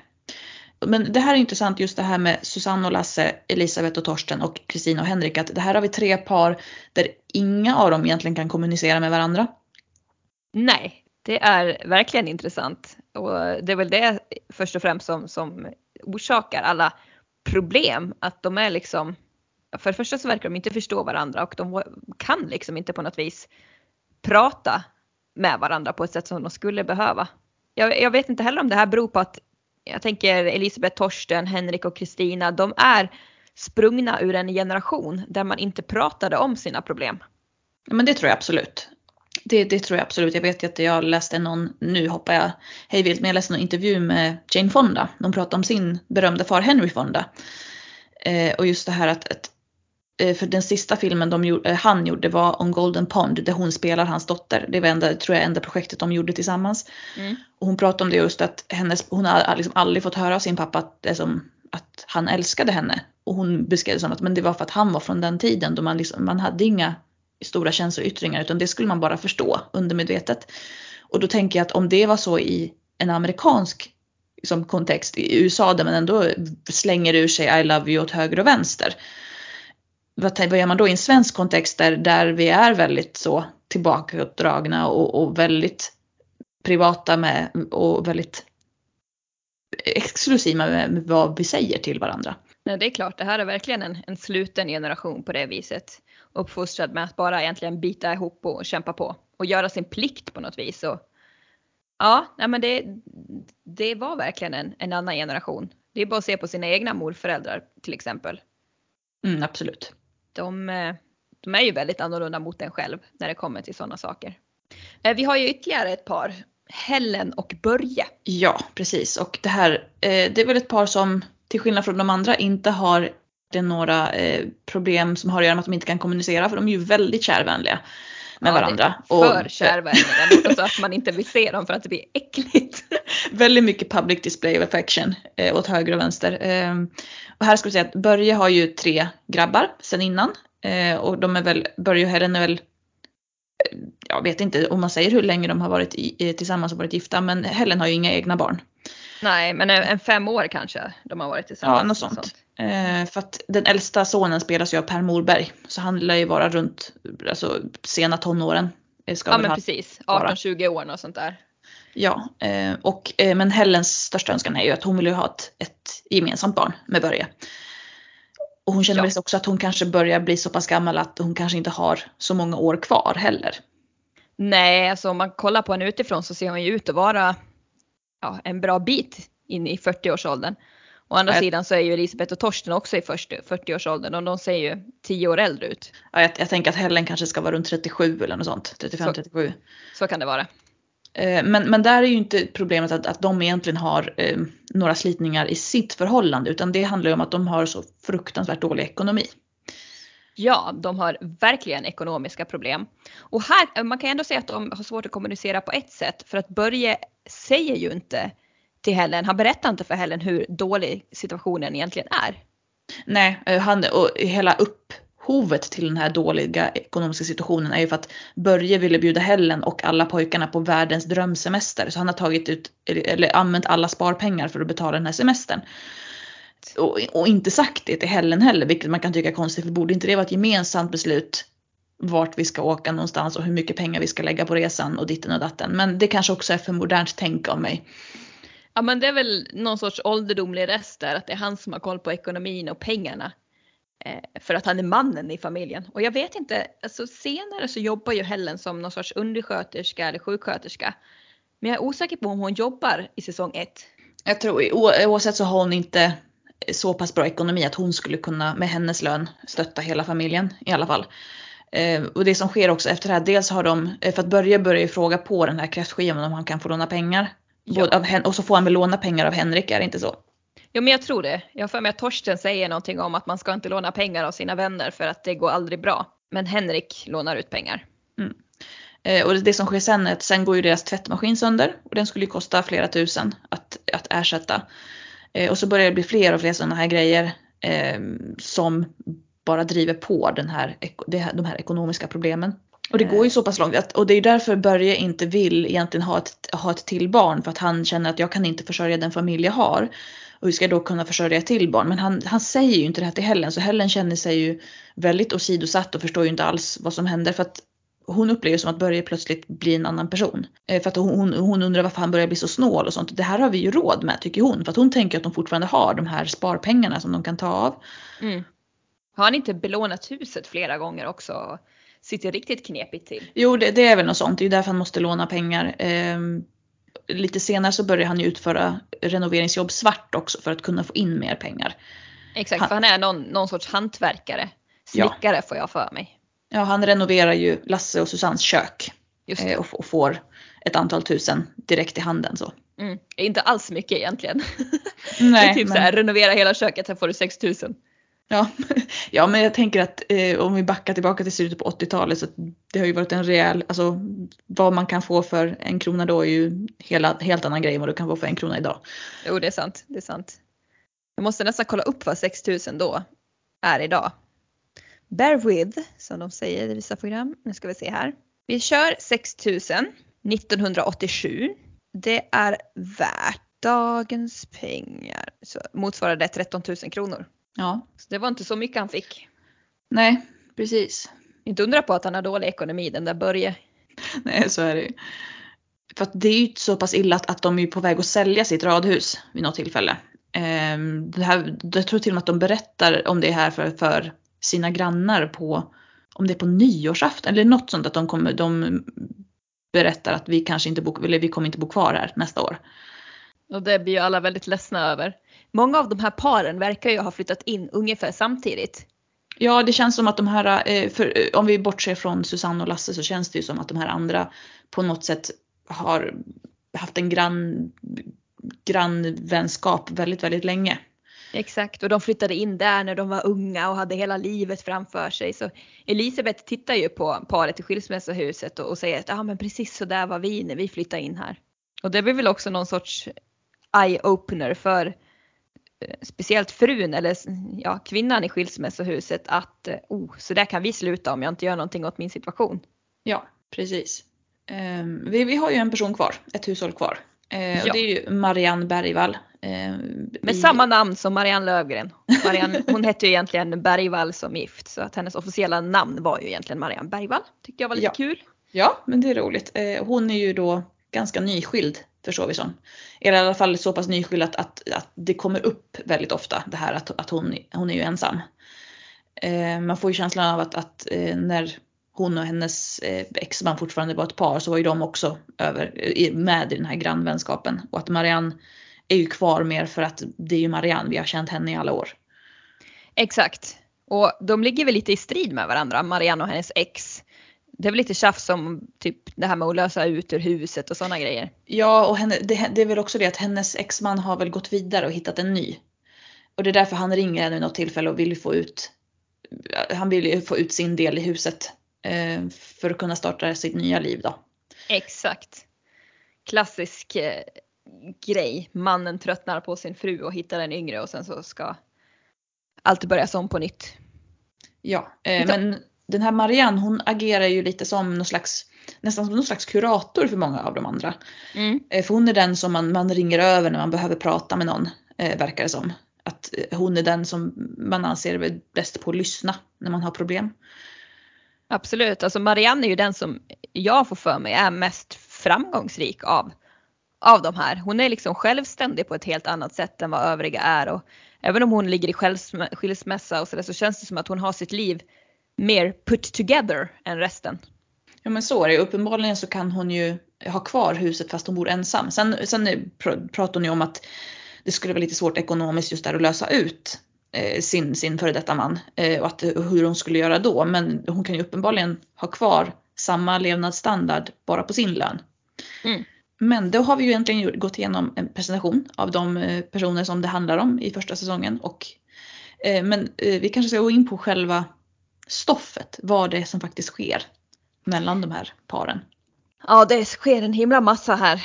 Speaker 2: Men det här är intressant just det här med Susanne och Lasse, Elisabeth och Torsten och Kristina och Henrik. Att det här har vi tre par där inga av dem egentligen kan kommunicera med varandra.
Speaker 1: Nej, det är verkligen intressant. Och det är väl det först och främst som, som orsakar alla problem. Att de är liksom, för det första så verkar de inte förstå varandra och de kan liksom inte på något vis prata med varandra på ett sätt som de skulle behöva. Jag, jag vet inte heller om det här beror på att jag tänker Elisabeth, Torsten, Henrik och Kristina, de är sprungna ur en generation där man inte pratade om sina problem.
Speaker 2: Ja, men det tror jag absolut. Det, det tror jag absolut. Jag vet ju att jag läste någon, nu hoppar jag hej vilt, men jag läste någon intervju med Jane Fonda. De pratade om sin berömda far Henry Fonda. Eh, och just det här att, att för den sista filmen de, eh, han gjorde var On Golden Pond där hon spelar hans dotter. Det var enda, tror jag enda projektet de gjorde tillsammans.
Speaker 1: Mm.
Speaker 2: Och hon pratade om det just att hennes, hon har liksom aldrig fått höra av sin pappa att, som, att han älskade henne. Och hon beskrev det som att men det var för att han var från den tiden då man, liksom, man hade inga stora känsloyttringar utan det skulle man bara förstå undermedvetet. Och då tänker jag att om det var så i en amerikansk liksom, kontext i USA där man ändå slänger ur sig I love you åt höger och vänster. Vad, gör man då i en svensk kontext där, där vi är väldigt så tillbakadragna och, och väldigt privata med och väldigt exklusiva med, med vad vi säger till varandra.
Speaker 1: Nej, det är klart, det här är verkligen en, en sluten generation på det viset. Uppfostrad med att bara egentligen bita ihop och kämpa på och göra sin plikt på något vis. Och, ja, nej, men det, det var verkligen en, en annan generation. Det är bara att se på sina egna morföräldrar till exempel.
Speaker 2: Mm, absolut.
Speaker 1: De, eh, de är ju väldigt annorlunda mot en själv när det kommer till sådana saker. Eh, Vi har ju ytterligare ett par, Helen och Börje.
Speaker 2: Ja, precis. Och det här, eh, det är väl ett par som till skillnad från de andra inte har det några problem som har att göra med att de inte kan kommunicera för de är ju väldigt kärvänliga med
Speaker 1: Ja, det är
Speaker 2: varandra.
Speaker 1: För kärvänliga, nästan så att man inte vill se dem för att det blir äckligt.
Speaker 2: väldigt mycket public display of affection eh, åt höger och vänster. Eh, och här ska vi säga att Börje har ju tre grabbar sen innan. Eh, och de är väl, Börje och Helen är väl, eh, jag vet inte om man säger hur länge de har varit i, eh, tillsammans och varit gifta, men Helen har ju inga egna barn.
Speaker 1: Nej, men en, en fem år kanske de har varit tillsammans.
Speaker 2: Ja, något sånt. Eh, för att den äldsta sonen spelas ju av Per Morberg. Så han lär ju vara runt alltså, sena tonåren. eh, Ska
Speaker 1: Ja men
Speaker 2: ha-
Speaker 1: precis,
Speaker 2: vara.
Speaker 1: 18-20 år och sånt där.
Speaker 2: Ja, eh, och, eh, men Helens största önskan är ju att hon vill ju ha ett, ett gemensamt barn med Börje. Och hon känner
Speaker 1: Ja.
Speaker 2: väl också att hon kanske börjar bli så pass gammal att hon kanske inte har så många år kvar heller.
Speaker 1: Nej, alltså om man kollar på henne utifrån så ser hon ju ut att vara ja, en bra bit in i 40-årsåldern. Å andra
Speaker 2: Ja, jag-
Speaker 1: sidan så är ju Elisabeth och Torsten också i 40 40-årsåldern och de ser ju 10 år äldre ut.
Speaker 2: Ja, jag, jag tänker att Helen kanske ska vara runt 37 eller något sånt. 35-37.
Speaker 1: Så kan det vara.
Speaker 2: Eh, Men, men där är ju inte problemet att, att de egentligen har eh, några slitningar i sitt förhållande utan det handlar ju om att de har så fruktansvärt dålig ekonomi.
Speaker 1: Ja, de har verkligen ekonomiska problem. Och här, man kan ändå säga att de har svårt att kommunicera på ett sätt för att Börje säger ju inte till Helen, han berättar inte för Helen hur dålig situationen egentligen är.
Speaker 2: Nej, eh, han och hela upp upphovet till den här dåliga ekonomiska situationen är ju för att Börje ville bjuda Helen och alla pojkarna på världens drömsemester. Så han har tagit ut, eller använt alla sparpengar för att betala den här semestern. Och, och inte sagt det till Helen heller, vilket man kan tycka är konstigt. För borde inte det vara ett gemensamt beslut vart vi ska åka någonstans och hur mycket pengar vi ska lägga på resan och ditten och datten. Men det kanske också är för modernt tänk av mig.
Speaker 1: Ja men det är väl någon sorts ålderdomlig rest där att det är han som har koll på ekonomin och pengarna. Eh, för att han är mannen i familjen. Och jag vet inte, alltså senare så jobbar ju Helen som någon sorts undersköterska eller sjuksköterska. Men jag är osäker på om hon jobbar i säsong ett.
Speaker 2: Jag tror oavsett så har hon inte så pass bra ekonomi att hon skulle kunna med hennes lön stötta hela familjen i alla fall. Eh, och det som sker också efter det här, dels har de, eh, för att Börje börjar ju fråga på den här kräftskivan om han kan få låna pengar. Ja. Av, och så får han väl låna pengar av Henrik, är det inte så?
Speaker 1: Jo men jag tror det. Jag har för mig att Torsten säger någonting om att man ska inte låna pengar av sina vänner för att det går aldrig bra. Men Henrik lånar ut pengar.
Speaker 2: Mm. Eh, och det som sker sen är att sen går ju deras tvättmaskin sönder och den skulle ju kosta flera tusen att, att ersätta. Eh, och så börjar det bli fler och fler sådana här grejer eh, som bara driver på den här, de här ekonomiska problemen. Och det går ju så pass långt att, och det är därför Börje inte vill egentligen ha ett, ha ett till barn för att han känner att jag kan inte försörja den familj jag har. Och hur ska då kunna försörja till barn? Men han, han säger ju inte det här till Helen så Helen känner sig ju väldigt åsidosatt och förstår ju inte alls vad som händer för att hon upplever som att Börje plötsligt blir en annan person. Eh, för att hon, hon undrar varför han börjar bli så snål och sånt. Det här har vi ju råd med tycker hon. För att hon tänker att de fortfarande har de här sparpengarna som de kan ta av.
Speaker 1: Mm. Har han inte belånat huset flera gånger också? Sitter riktigt knepigt till.
Speaker 2: Jo det, det är väl något sånt. Det är därför han måste låna pengar. Eh, lite senare så börjar han ju utföra renoveringsjobb svart också för att kunna få in mer pengar.
Speaker 1: Exakt, han, för han är någon, någon sorts hantverkare. Snickare ja. får jag för mig.
Speaker 2: Ja, han renoverar ju Lasse och Susannes kök. Eh, och, och, får ett antal tusen direkt i handen så.
Speaker 1: Mm. Inte alls mycket egentligen. Nej, det är typ men... så här, renovera hela köket, här får du 6000.
Speaker 2: Ja. ja, men jag tänker att eh, om vi backar tillbaka till slutet på 80-talet så det har ju varit en rejäl, alltså vad man kan få för en krona då är ju hela, helt annan grej än vad du kan få för en krona idag.
Speaker 1: Jo, det är sant. Det är sant. Jag måste nästan kolla upp vad 6000 då är idag. Bear with, som de säger i vissa program. Nu ska vi se här. Vi kör 6000 1987. Det är värt dagens pengar. Så motsvarar det 13 000 kronor.
Speaker 2: Ja.
Speaker 1: Så det var inte så mycket han fick.
Speaker 2: Nej, precis.
Speaker 1: Inte undra på att han har dålig ekonomi den där Börje.
Speaker 2: Nej, så är det ju. För att det är ju så pass illa att, att de är på väg att sälja sitt radhus vid något tillfälle. Um, det här, jag tror till och med att de berättar om det här för, för sina grannar på, om det är på nyårsafton eller något sånt att de kommer, de berättar att vi kanske inte bo, eller vi kommer inte bo kvar här nästa år.
Speaker 1: Och det blir ju alla väldigt ledsna över. Många av de här paren verkar ju ha flyttat in ungefär samtidigt.
Speaker 2: Ja, det känns som att de här, eh, för, eh, om vi bortser från Susanne och Lasse så känns det ju som att de här andra på något sätt har haft en grann, grannvänskap väldigt, väldigt länge.
Speaker 1: Exakt och de flyttade in där när de var unga och hade hela livet framför sig. Så Elisabeth tittar ju på paret i skilsmässohuset och, och säger att ah, men precis så där var vi när vi flyttade in här. Och det blir väl också någon sorts eye-opener för speciellt frun eller ja, kvinnan i skilsmässohuset att eh, oh, så där kan vi sluta om jag inte gör någonting åt min situation.
Speaker 2: Ja, precis. Um, vi, vi har ju en person kvar, ett hushåll kvar. Ja. och det är ju Marianne Bergvall.
Speaker 1: Med i... samma namn som Marianne Lövgren. Marianne, hon hette ju egentligen Bergvall som gift så att hennes officiella namn var ju egentligen Marianne Bergvall. Tyckte jag var lite
Speaker 2: ja.
Speaker 1: kul.
Speaker 2: Ja, men det är roligt. Hon är ju då ganska nyskild förstår vi som. Eller i alla fall så pass nyskild att, att, att det kommer upp väldigt ofta det här att, att hon, hon är ju ensam. Eh, man får ju känslan av att, att eh, när hon och hennes eh, exman fortfarande var ett par så var ju de också över, med i den här grannvänskapen. Och att Marianne är ju kvar mer för att det är ju Marianne, vi har känt henne i alla år.
Speaker 1: Exakt. Och de ligger väl lite i strid med varandra, Marianne och hennes ex det är väl lite tjafs om typ det här med att lösa ut ur huset och sådana grejer.
Speaker 2: Ja, och henne, det, det, är väl också det att hennes exman har väl gått vidare och hittat en ny. Och det är därför han ringer henne vid något tillfälle och vill få ut, han vill få ut sin del i huset. Eh, för att kunna starta sitt nya liv då.
Speaker 1: Exakt. Klassisk eh, grej. Mannen tröttnar på sin fru och hittar en yngre och sen så ska allt börja om på nytt.
Speaker 2: Ja, eh, men den här Marianne hon agerar ju lite som någon slags, nästan som någon slags kurator för många av de andra.
Speaker 1: Mm.
Speaker 2: Eh, för hon är den som man, man ringer över när man behöver prata med någon, eh, verkar det som. Att eh, hon är den som man anser är bäst på att lyssna när man har problem.
Speaker 1: Absolut, alltså Marianne är ju den som jag får för mig är mest framgångsrik av, av de här. Hon är liksom självständig på ett helt annat sätt än vad övriga är och även om hon ligger i skilsm- skilsmässa och sådär så känns det som att hon har sitt liv mer put together än resten.
Speaker 2: Ja men så är det Uppenbarligen så kan hon ju ha kvar huset fast hon bor ensam. Sen, sen pr- pratar hon ju om att det skulle vara lite svårt ekonomiskt just där att lösa ut eh, sin, sin före detta man. Eh, och att, hur hon skulle göra då. Men hon kan ju uppenbarligen ha kvar samma levnadsstandard bara på sin lön.
Speaker 1: Mm.
Speaker 2: Men då har vi ju egentligen gått igenom en presentation av de eh, personer som det handlar om i första säsongen. Och, eh, men eh, vi kanske ska gå in på själva stoffet, vad det är som faktiskt sker mellan de här paren.
Speaker 1: Ja, det sker en himla massa här.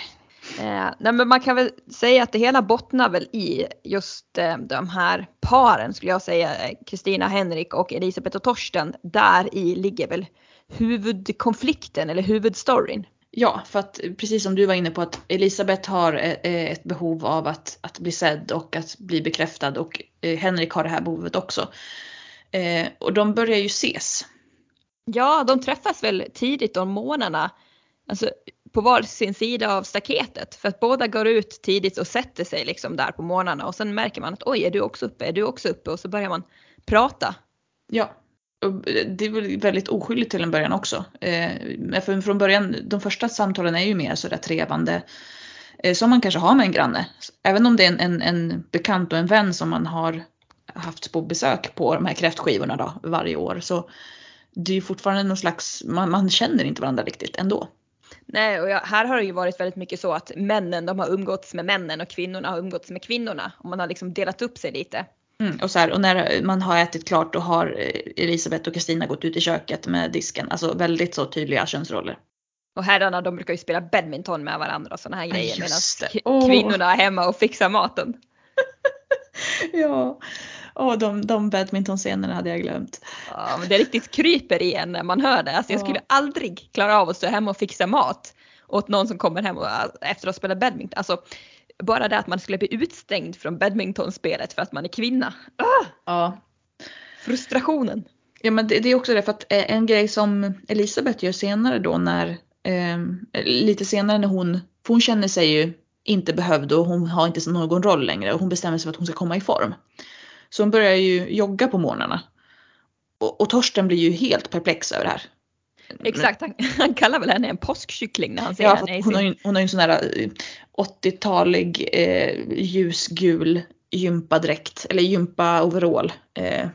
Speaker 1: Eh, nej, men man kan väl säga att det hela bottnar väl i just eh, de här paren skulle jag säga. Kristina Henrik och Elisabeth och Torsten. Där i ligger väl huvudkonflikten eller huvudstoryn.
Speaker 2: Ja, för att precis som du var inne på att Elisabeth har eh, ett behov av att, att bli sedd och att bli bekräftad och eh, Henrik har det här behovet också. Eh, och de börjar ju ses.
Speaker 1: Ja, de träffas väl tidigt om morgnarna. Alltså på var sin sida av staketet. För att båda går ut tidigt och sätter sig liksom där på morgnarna och sen märker man att oj, är du också uppe? Är du också uppe? Och så börjar man prata.
Speaker 2: Ja, och det är väl väldigt oskyldigt till en början också. Eh, för från början, de första samtalen är ju mer sådär trevande. Eh, som man kanske har med en granne. Även om det är en, en, en bekant och en vän som man har haft på besök på de här kräftskivorna då, varje år. Så det är ju fortfarande någon slags, man, man känner inte varandra riktigt ändå.
Speaker 1: Nej, och jag, här har det ju varit väldigt mycket så att männen de har umgåtts med männen och kvinnorna har umgåtts med kvinnorna. Och man har liksom delat upp sig lite.
Speaker 2: Mm, och, så här, och när man har ätit klart då har Elisabeth och Kristina gått ut i köket med disken. Alltså väldigt så tydliga könsroller.
Speaker 1: Och herrarna de brukar ju spela badminton med varandra och sådana här grejer. Medan.
Speaker 2: Åh.
Speaker 1: kvinnorna är hemma och fixar maten.
Speaker 2: ja, och de, de badmintonscenerna hade jag glömt.
Speaker 1: Ja, men det riktigt kryper i en när man hör det. Alltså jag
Speaker 2: Ja.
Speaker 1: skulle aldrig klara av att stå hemma och fixa mat åt någon som kommer hem och, efter att ha spelat badminton. Alltså bara det att man skulle bli utstängd från badmintonspelet för att man är kvinna. Ah,
Speaker 2: Ja,
Speaker 1: frustrationen.
Speaker 2: Ja men det, det är också det för att eh, en grej som Elisabeth gör senare då när eh, lite senare när hon, för hon känner sig ju inte behövd och hon har inte någon roll längre och hon bestämmer sig för att hon ska komma i form. Så hon börjar ju jogga på morgnarna. Och, och Torsten blir ju helt perplex över det här.
Speaker 1: Exakt, han, han kallar väl henne en påskkyckling när han ser
Speaker 2: Ja,
Speaker 1: henne i
Speaker 2: hon, har
Speaker 1: sin...
Speaker 2: ju, hon har ju en sån här eh, 80-talig eh, ljusgul gympadräkt eller gympaoverall. Eh,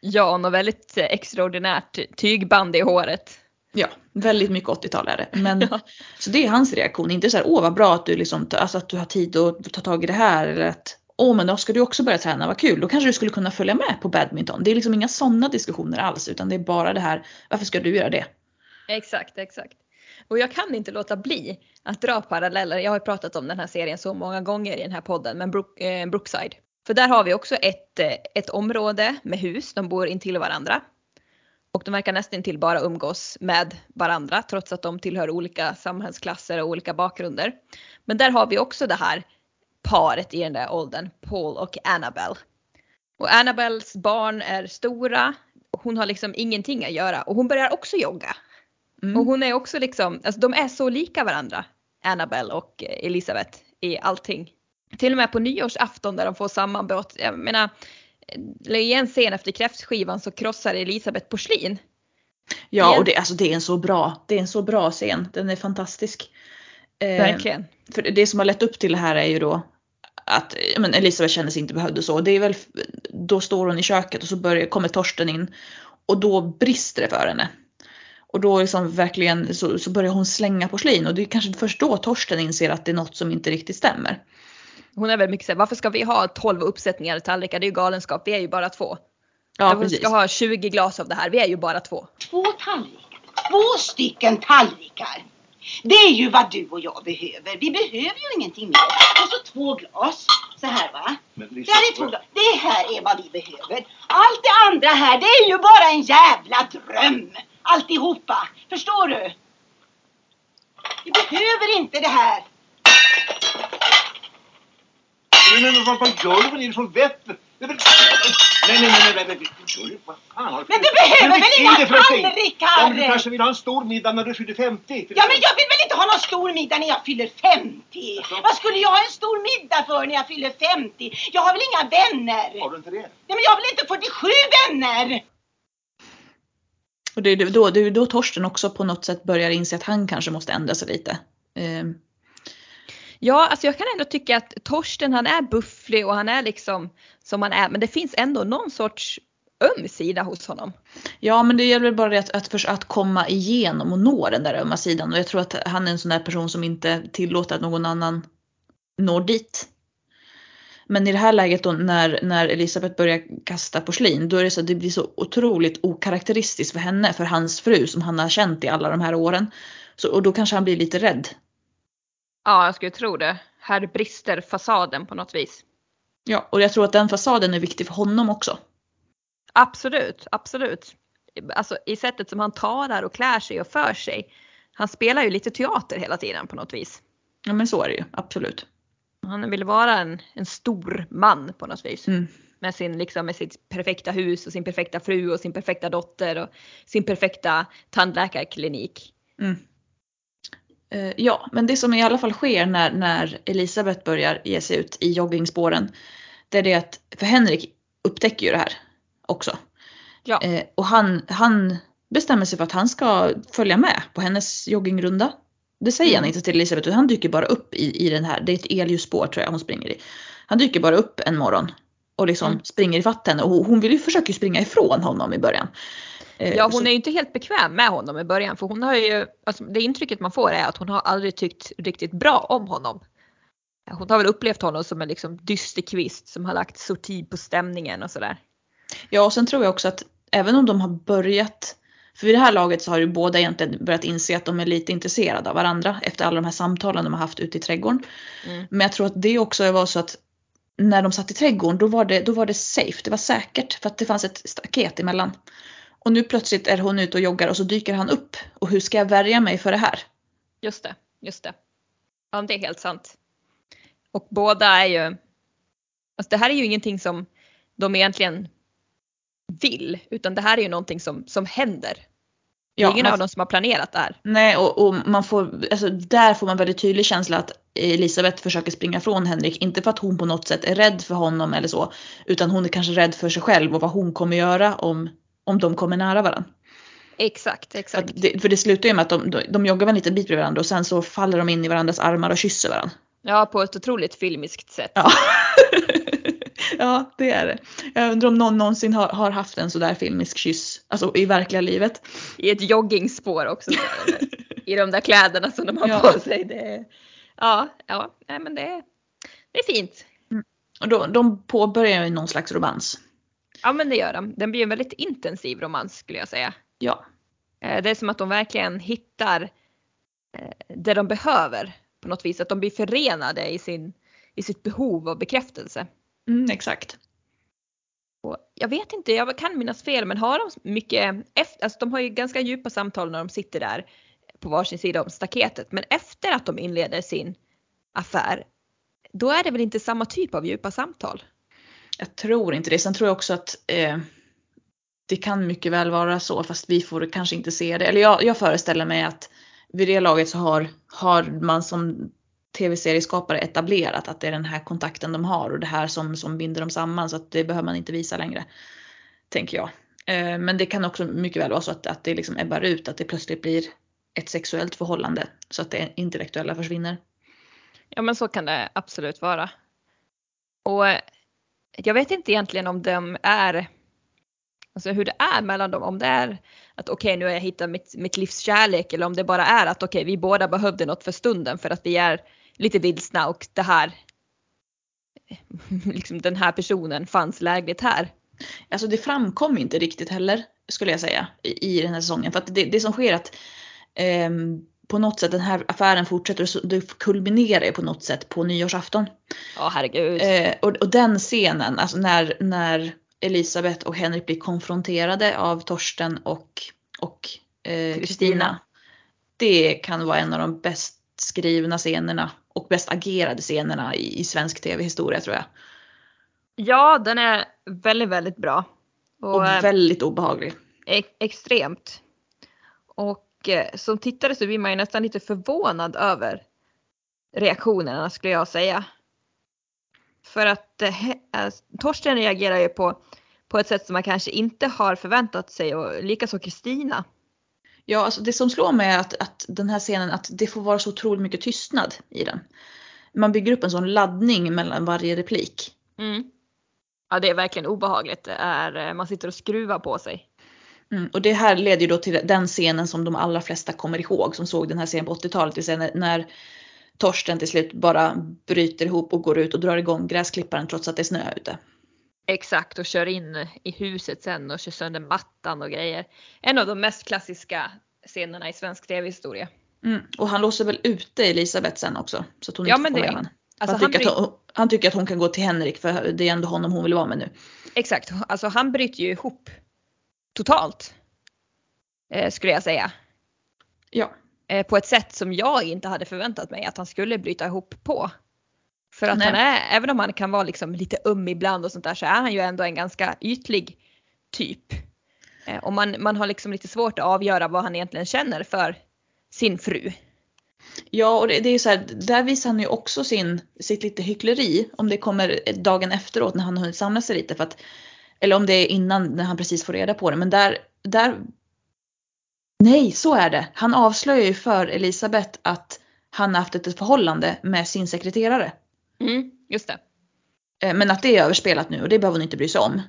Speaker 1: Ja, något väldigt eh, extraordinärt tygband i håret.
Speaker 2: Ja, väldigt mycket 80-tal är det. Men,
Speaker 1: Ja.
Speaker 2: Så det är hans reaktion, inte så här åh vad bra att du, liksom, alltså, att du har tid att ta tag i det här eller att åh men då ska du också börja träna, vad kul, då kanske du skulle kunna följa med på badminton. Det är liksom inga sådana diskussioner alls utan det är bara det här, varför ska du göra det?
Speaker 1: Exakt, exakt. Och jag kan inte låta bli att dra paralleller. Jag har ju pratat om den här serien så många gånger i den här podden, men Brook, eh, Brookside. För där har vi också ett, eh, ett område med hus, de bor intill varandra. Och de verkar nästan till bara umgås med varandra trots att de tillhör olika samhällsklasser och olika bakgrunder. Men där har vi också det här paret i den där åldern, Paul och Annabelle. Och Annabelles barn är stora, hon har liksom ingenting att göra och hon börjar också jogga.
Speaker 2: Mm.
Speaker 1: Och hon är också liksom, alltså de är så lika varandra, Annabelle och Elisabeth i allting. Till och med på nyårsafton där de får sammanbrott. Jag menar, i en scen efter kräftskivan så krossar Elisabeth porslin.
Speaker 2: Ja och det, alltså, det är en så bra, det är en så bra scen, den är fantastisk. Eh,
Speaker 1: Verkligen.
Speaker 2: För det som har lett upp till det här är ju då att men Elisabeth känner sig inte behövd och så. Det är väl, då står hon i köket och så börjar, kommer Torsten in och då brister det för henne. Och då liksom verkligen så, så börjar hon slänga porslin och det är kanske först då Torsten inser att det är något som inte riktigt stämmer.
Speaker 1: Hon är väl mycket såhär, varför ska vi ha 12 uppsättningar tallrikar? Det är ju galenskap, vi är ju bara två.
Speaker 2: Ja precis.
Speaker 1: ska ha 20 glas av det här? Vi är ju bara två.
Speaker 5: Två tallrikar. Två stycken tallrikar. Det är ju vad du och jag behöver. Vi behöver ju ingenting mer. Och så två glas. Så här va.
Speaker 3: Lisa,
Speaker 5: Där är två dagar. Det här är vad vi behöver. Allt det andra här, det är ju bara en jävla dröm. Alltihopa. Förstår du? Vi behöver inte det här.
Speaker 6: Men, vad, gör du? Vad är det som vetter? Nej, nej, nej, nej, nej, nej. Du? Vad fan har
Speaker 5: Men du behöver väl inga tallrikar?
Speaker 6: Ja, men du kanske vill ha en stor middag när du fyller 50? till
Speaker 5: Ja men jag vill väl inte ha någon stor middag när jag fyller 50? Vad skulle jag ha en stor middag för när jag fyller 50? Jag har väl inga vänner?
Speaker 6: Har du inte det?
Speaker 5: Nej men jag har väl inte 47 vänner?
Speaker 2: Och det är då, det är då Torsten också på något sätt börjar inse att han kanske måste ändra sig lite. Ehm,
Speaker 1: Ja, alltså jag kan ändå tycka att Torsten han är bufflig och han är liksom som han är men det finns ändå någon sorts öm sida hos honom.
Speaker 2: Ja men det gäller väl bara det att, att, att komma igenom och nå den där ömma sidan och jag tror att han är en sån där person som inte tillåter att någon annan når dit. Men i det här läget då när, när Elisabeth börjar kasta porslin då är det så att det blir så otroligt okaraktäristiskt för henne, för hans fru som han har känt i alla de här åren. Så, och då kanske han blir lite rädd.
Speaker 1: Ja, jag skulle tro det. Här brister fasaden på något vis.
Speaker 2: Ja, och jag tror att den fasaden är viktig för honom också.
Speaker 1: Absolut, absolut. Alltså i sättet som han talar och klär sig och för sig. Han spelar ju lite teater hela tiden på något vis.
Speaker 2: Ja men så är det ju, absolut.
Speaker 1: Han vill vara en, en stor man på något vis.
Speaker 2: Mm.
Speaker 1: Med, sin, liksom, med sitt perfekta hus och sin perfekta fru och sin perfekta dotter och sin perfekta tandläkarklinik.
Speaker 2: Mm. Eh, ja, men det som i alla fall sker när, när Elisabeth börjar ge sig ut i joggingspåren. Det är det att, för Henrik upptäcker ju det här också.
Speaker 1: Ja.
Speaker 2: Eh, och han, han bestämmer sig för att han ska följa med på hennes joggingrunda. Det säger han
Speaker 1: Mm.
Speaker 2: inte till Elisabeth utan han dyker bara upp i, i den här, det är ett elljusspår tror jag hon springer i. Han dyker bara upp en morgon och liksom
Speaker 1: Mm.
Speaker 2: springer ifatt henne och hon vill ju försöka springa ifrån honom i början. Eh,
Speaker 1: Ja, hon är ju inte helt bekväm med honom i början för hon har ju, alltså det intrycket man får är att hon har aldrig tyckt riktigt bra om honom. Hon har väl upplevt honom som en liksom dysterkvist som har lagt sorti på stämningen och sådär.
Speaker 2: Ja, och sen tror jag också att även om de har börjat, för vid det här laget så har ju båda egentligen börjat inse att de är lite intresserade av varandra efter alla de här samtalen de har haft ute i trädgården.
Speaker 1: Mm.
Speaker 2: Men jag tror att det också var så att när de satt i trädgården då var, det, då var det safe, det var säkert för att det fanns ett staket emellan. Och nu plötsligt är hon ute och joggar och så dyker han upp. Och hur ska jag värja mig för det här?
Speaker 1: Just det, just det. Ja, det är helt sant. Och båda är ju, alltså det här är ju ingenting som de egentligen vill, utan det här är ju någonting som, som händer.
Speaker 2: Ja,
Speaker 1: ingen
Speaker 2: man-
Speaker 1: av dem som har planerat det här.
Speaker 2: Nej, och, och man får, alltså där får man väldigt tydlig känsla att Elisabeth försöker springa från Henrik. Inte för att hon på något sätt är rädd för honom eller så. Utan hon är kanske rädd för sig själv och vad hon kommer göra om, om de kommer nära varandra.
Speaker 1: Exakt,
Speaker 2: För,
Speaker 1: exakt.
Speaker 2: att det, för det slutar ju med att de, de, joggar väl en liten bit bredvid varandra och sen så faller de in i varandras armar och kysser varandra.
Speaker 1: Ja, på ett otroligt filmiskt sätt.
Speaker 2: Ja. ja, det är det. Jag undrar om någon någonsin har, har haft en sådär filmisk kyss. Alltså i verkliga livet.
Speaker 1: I ett joggingspår också. I de där kläderna som de har
Speaker 2: Ja.
Speaker 1: på sig. Det ja, ja, nej men det, är- det är fint.
Speaker 2: Och då, de påbörjar ju någon slags romans.
Speaker 1: Ja men det gör de. Den blir en väldigt intensiv romans skulle jag säga.
Speaker 2: Ja.
Speaker 1: Eh, Det är som att de verkligen hittar eh, det de behöver på något vis. Att de blir förenade i, sin, i sitt behov av bekräftelse.
Speaker 2: Mm, exakt.
Speaker 1: Och jag vet inte, jag kan minnas fel men har de mycket, efter, alltså de har ju ganska djupa samtal när de sitter där på varsin sida om staketet. Men efter att de inleder sin affär, då är det väl inte samma typ av djupa samtal?
Speaker 2: Jag tror inte det. Sen tror jag också att eh, det kan mycket väl vara så fast vi får kanske inte se det. Eller jag, jag föreställer mig att vid det laget så har, har man som tv-serieskapare etablerat att det är den här kontakten de har och det här som, som binder dem samman så att det behöver man inte visa längre. Tänker jag. Eh, men det kan också mycket väl vara så att, att det liksom ebbar ut, att det plötsligt blir ett sexuellt förhållande så att det intellektuella försvinner.
Speaker 1: Ja men så kan det absolut vara. Och jag vet inte egentligen om de är, alltså hur det är mellan dem. Om det är att okej nu har jag hittat mitt, mitt livs kärlek eller om det bara är att okej vi båda behövde något för stunden för att vi är lite vilsna och det här, liksom den här personen fanns lägligt här.
Speaker 2: Alltså det framkom inte riktigt heller skulle jag säga i, i den här säsongen. För att det, det som sker är att ehm, på något sätt den här affären fortsätter och så- det kulminerar ju på något sätt på nyårsafton.
Speaker 1: Ja herregud.
Speaker 2: Eh, och, och den scenen, alltså när, när Elisabeth och Henrik blir konfronterade av Torsten och, och eh, Kristina. Det kan vara en av de bäst skrivna scenerna och bäst agerade scenerna i, i svensk tv-historia tror jag.
Speaker 1: Ja den är väldigt väldigt bra. Och,
Speaker 2: Och
Speaker 1: eh,
Speaker 2: väldigt obehaglig.
Speaker 1: e- extremt. Och eh, som tittare så blir man ju nästan lite förvånad över reaktionerna skulle jag säga. För att eh, eh, Torsten reagerar ju på, på ett sätt som man kanske inte har förväntat sig och likaså Kristina.
Speaker 2: Ja, alltså det som slår mig är att, att den här scenen, att det får vara så otroligt mycket tystnad i den. Man bygger upp en sån laddning mellan varje replik.
Speaker 1: Mm. Ja det är verkligen obehagligt. Det är, eh, man sitter och skruvar på sig.
Speaker 2: Mm, och det här leder ju då till den scenen som de allra flesta kommer ihåg som såg den här scenen på 80-talet. Det vill säga när, när Torsten till slut bara bryter ihop och går ut och drar igång gräsklipparen trots att det är snö ute.
Speaker 1: Exakt och kör in i huset sen och kör sönder mattan och grejer. En av de mest klassiska scenerna i svensk tv-historia.
Speaker 2: Mm. Och han låser väl ute Elisabeth sen också. Så att hon
Speaker 1: Ja,
Speaker 2: inte får
Speaker 1: det
Speaker 2: med.
Speaker 1: Alltså,
Speaker 2: han,
Speaker 1: han
Speaker 2: tycker att hon, han tycker att hon kan gå till Henrik för det är ändå honom hon vill vara med nu.
Speaker 1: Exakt, alltså han bryter ju ihop totalt. Eh, skulle jag säga.
Speaker 2: Ja.
Speaker 1: Eh, på ett sätt som jag inte hade förväntat mig att han skulle bryta ihop på. För att
Speaker 2: Nej.
Speaker 1: han är, även om han kan vara liksom lite öm ibland och sånt där så är han ju ändå en ganska ytlig typ. Eh, och man, man har liksom lite svårt att avgöra vad han egentligen känner för sin fru.
Speaker 2: Ja, och det, det är ju så här, där visar han ju också sin, sitt lite hyckleri. Om det kommer dagen efteråt när han har hunnit samla sig lite. För att, eller om det är innan när han precis får reda på det. Men där, där... Nej, så är det. Han avslöjar ju för Elisabeth att han har haft ett förhållande med sin sekreterare.
Speaker 1: Mm, just det.
Speaker 2: Eh, Men att det är överspelat nu och det behöver hon inte bry sig om.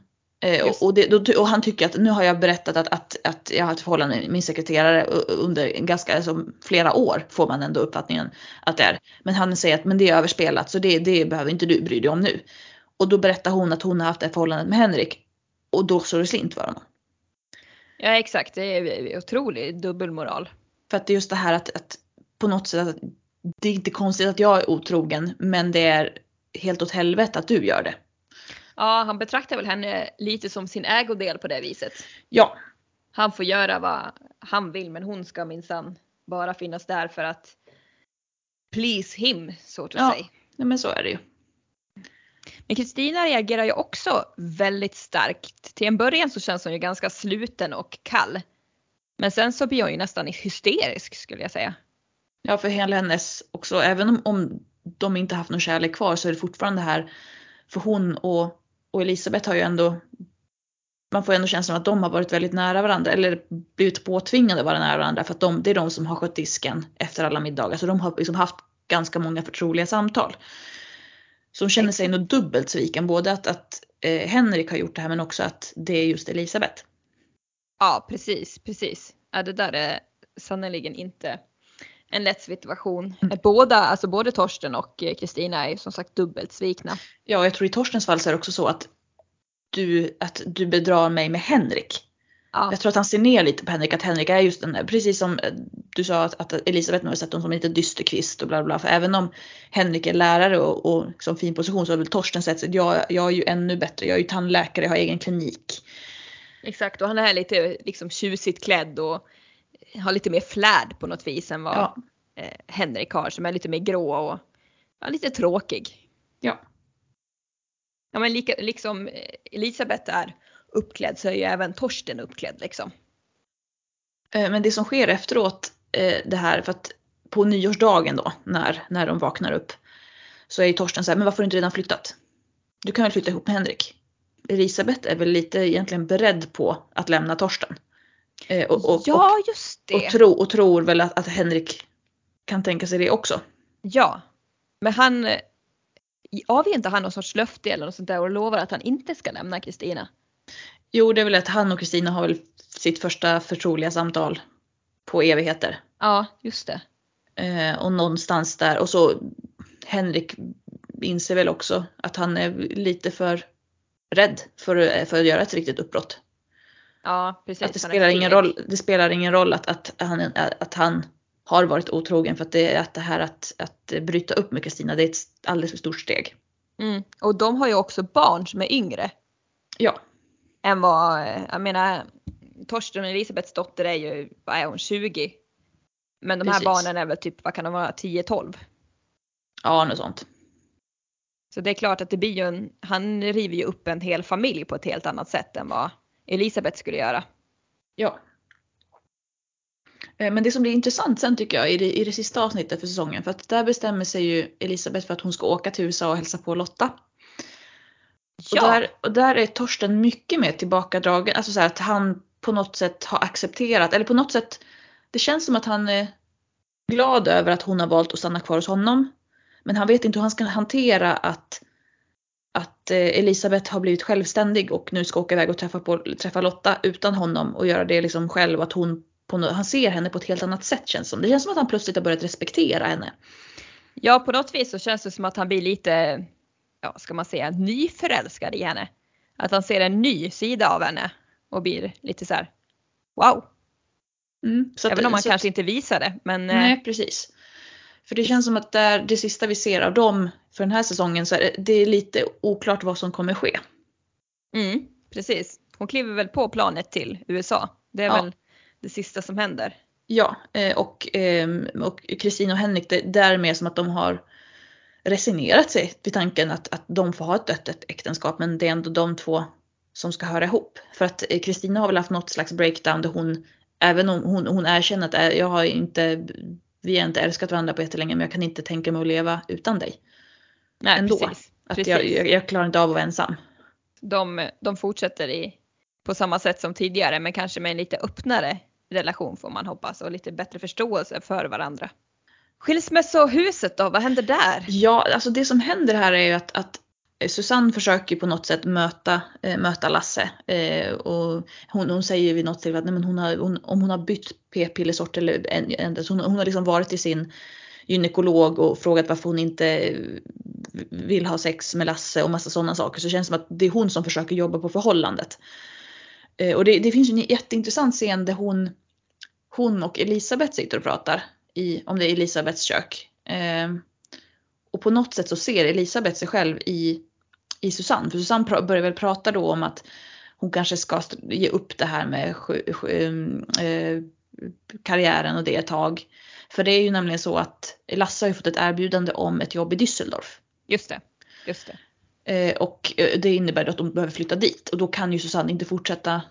Speaker 2: Eh. Och, det, och han tycker att nu har jag berättat att, att, att jag har ett förhållande med min sekreterare under ganska, alltså, flera år får man ändå uppfattningen att det är. Men han säger att men det är överspelat så det, det behöver inte du bry dig om nu. Och då berättar hon att hon har haft här förhållandet med Henrik. Och då står det slint för honom.
Speaker 1: Ja exakt, det är otrolig dubbelmoral.
Speaker 2: För att det är just det här att, att på något sätt att det är inte konstigt att jag är otrogen men det är helt åt helvete att du gör det.
Speaker 1: Ja, han betraktar väl henne lite som sin ägodel på det viset.
Speaker 2: Ja,
Speaker 1: Han får göra vad han vill men hon ska minsann bara finnas där för att please him, så att
Speaker 2: Ja.
Speaker 1: säga.
Speaker 2: nej, men så är det ju.
Speaker 1: Men Kristina reagerar ju också väldigt starkt. Till en början så känns hon ju ganska sluten och kall. Men sen så blir hon ju nästan hysterisk skulle jag säga.
Speaker 2: Ja, för hela hennes också, även om, om de inte haft någon kärlek kvar så är det fortfarande här, för hon och, och Elisabeth har ju ändå, man får ändå känslan av att de har varit väldigt nära varandra eller blivit påtvingade att vara nära varandra för att de, det är de som har skött disken efter alla middagar. Så de har liksom haft ganska många förtroliga samtal. Hon känner sig nog dubbelt sviken, både att, att eh, Henrik har gjort det här men också att det är just Elisabeth.
Speaker 1: Ja, precis, precis. Ja, det där är sannerligen inte en lätt situation. Båda, alltså både Torsten och eh, Kristina är som sagt dubbelt svikna.
Speaker 2: Ja, jag tror i Torstens fall så är det också så att du, att du bedrar mig med Henrik.
Speaker 1: Ja,
Speaker 2: Jag tror att han ser ner lite på Henrik, att Henrik är just den där, precis som eh, du sa att, att Elisabeth nu har sett honom som en liten dysterkvist och bla bla. För även om Henrik är lärare och, och liksom fin position så har väl Torsten sett att jag, jag är ju ännu bättre, jag är ju tandläkare, jag har egen klinik.
Speaker 1: exakt. Och han är lite liksom tjusigt klädd och har lite mer flärd på något vis än vad
Speaker 2: Ja,
Speaker 1: eh, Henrik har som är lite mer grå och ja, lite tråkig.
Speaker 2: ja.
Speaker 1: Ja men lika, liksom eh, Elisabeth är uppklädd så är ju även Torsten uppklädd liksom.
Speaker 2: Eh, Men det som sker efteråt, eh, det här, för att på nyårsdagen då, när, när de vaknar upp, så är ju Torsten så här, men varför har du inte redan flyttat? Du kan väl flytta ihop med Henrik? Elisabeth är väl lite egentligen beredd på att lämna Torsten. Eh, Och, och,
Speaker 1: ja just det.
Speaker 2: och, tro, och tror väl att, att Henrik kan tänka sig det också.
Speaker 1: Ja. Men han avger inte han någon sorts löfte eller något sånt där och lovar att han inte ska lämna Kristina?
Speaker 2: Jo, det är väl att han och Kristina har väl sitt första förtroliga samtal på evigheter.
Speaker 1: Ja, just det.
Speaker 2: Eh, och någonstans där, och så Henrik inser väl också att han är lite för rädd för, för att göra ett riktigt uppbrott.
Speaker 1: Ja, precis.
Speaker 2: Att det spelar ingen roll, det spelar ingen roll att, att, han, att han har varit otrogen för att det, att det här att, att bryta upp med Kristina det är ett alldeles för stort steg.
Speaker 1: Mm. Och de har ju också barn som är yngre
Speaker 2: Ja,
Speaker 1: än vad, jag menar, Torsten och Elisabeths dotter är ju, vad är hon, 20? Men de här
Speaker 2: Precis.
Speaker 1: barnen är väl typ, vad kan de vara, 10-12?
Speaker 2: ja något sånt.
Speaker 1: Så det är klart att det blir ju en, han river ju upp en hel familj på ett helt annat sätt än vad Elisabeth skulle göra.
Speaker 2: Ja. Eh, Men det som blir intressant sen tycker jag i det, i det sista avsnittet för säsongen för att där bestämmer sig ju Elisabeth för att hon ska åka till USA och hälsa på Lotta. Och, där, och där är Torsten mycket mer tillbakadragen, alltså så här att han på något sätt har accepterat, eller på något sätt, det känns som att han är glad över att hon har valt att stanna kvar hos honom. Men han vet inte hur han ska hantera att, att eh, Elisabeth har blivit självständig och nu ska åka iväg och träffa, på, träffa Lotta utan honom och göra det liksom själv. Att hon på han ser henne på ett helt annat sätt känns som. Det känns som att han plötsligt har börjat respektera henne.
Speaker 1: Ja, på något vis så känns det som att han blir lite, ja ska man säga, nyförälskad i henne. Att han ser en ny sida av henne och blir lite så här, wow.
Speaker 2: Mm, så att-
Speaker 1: Även om han
Speaker 2: så att-
Speaker 1: kanske inte visar det. Men eh,
Speaker 2: Nej, precis. För det känns som att där, det sista vi ser av dem för den här säsongen så är det, det är lite oklart vad som kommer ske.
Speaker 1: mm, precis. Hon kliver väl på planet till USA. Det är
Speaker 2: Ja.
Speaker 1: väl det sista som händer.
Speaker 2: Ja, eh, och ehm, och och Henrik, det, det är mer som att de har resignerat sig vid tanken att, att de får ha ett öppet äktenskap men det är ändå de två som ska höra ihop. För att eh, Kristina har väl haft något slags breakdown där hon, även om hon, hon erkänner att äh, jag har inte, vi har inte älskat varandra på jättelänge men jag kan inte tänka mig att leva utan dig.
Speaker 1: Nej,
Speaker 2: Ändå.
Speaker 1: precis.
Speaker 2: Att
Speaker 1: precis.
Speaker 2: jag, jag, jag klarar inte av att vara ensam.
Speaker 1: De, de fortsätter i, på samma sätt som tidigare men kanske med en lite öppnare relation får man hoppas och lite bättre förståelse för varandra. Skilsmässohuset då, vad händer där?
Speaker 2: Ja, alltså det som händer här är ju att, att Susanne försöker på något sätt möta, eh, möta Lasse. Eh, och hon, hon säger vid något tillfälle att nej, men hon har, hon, om hon har bytt p-pillersort eller en- hon, hon har liksom varit till sin gynekolog och frågat varför hon inte eh, vill ha sex med Lasse och massa sådana saker. Så det känns som att det är hon som försöker jobba på förhållandet. Eh, och det, det finns ju en jätteintressant scen där hon, hon och Elisabeth sitter och pratar i, om det är Elisabeths kök. Eh, och på något sätt så ser Elisabeth sig själv i, i Susanne. För Susanne börjar väl prata då om att hon kanske ska ge upp det här med sj- sj- eh, karriären och det ett tag. För det är ju nämligen så att Lasse har ju fått ett erbjudande om ett jobb i Düsseldorf.
Speaker 1: Just det, just det.
Speaker 2: Eh, och eh, det innebär att de behöver flytta dit. Och då kan ju Susanne inte fortsätta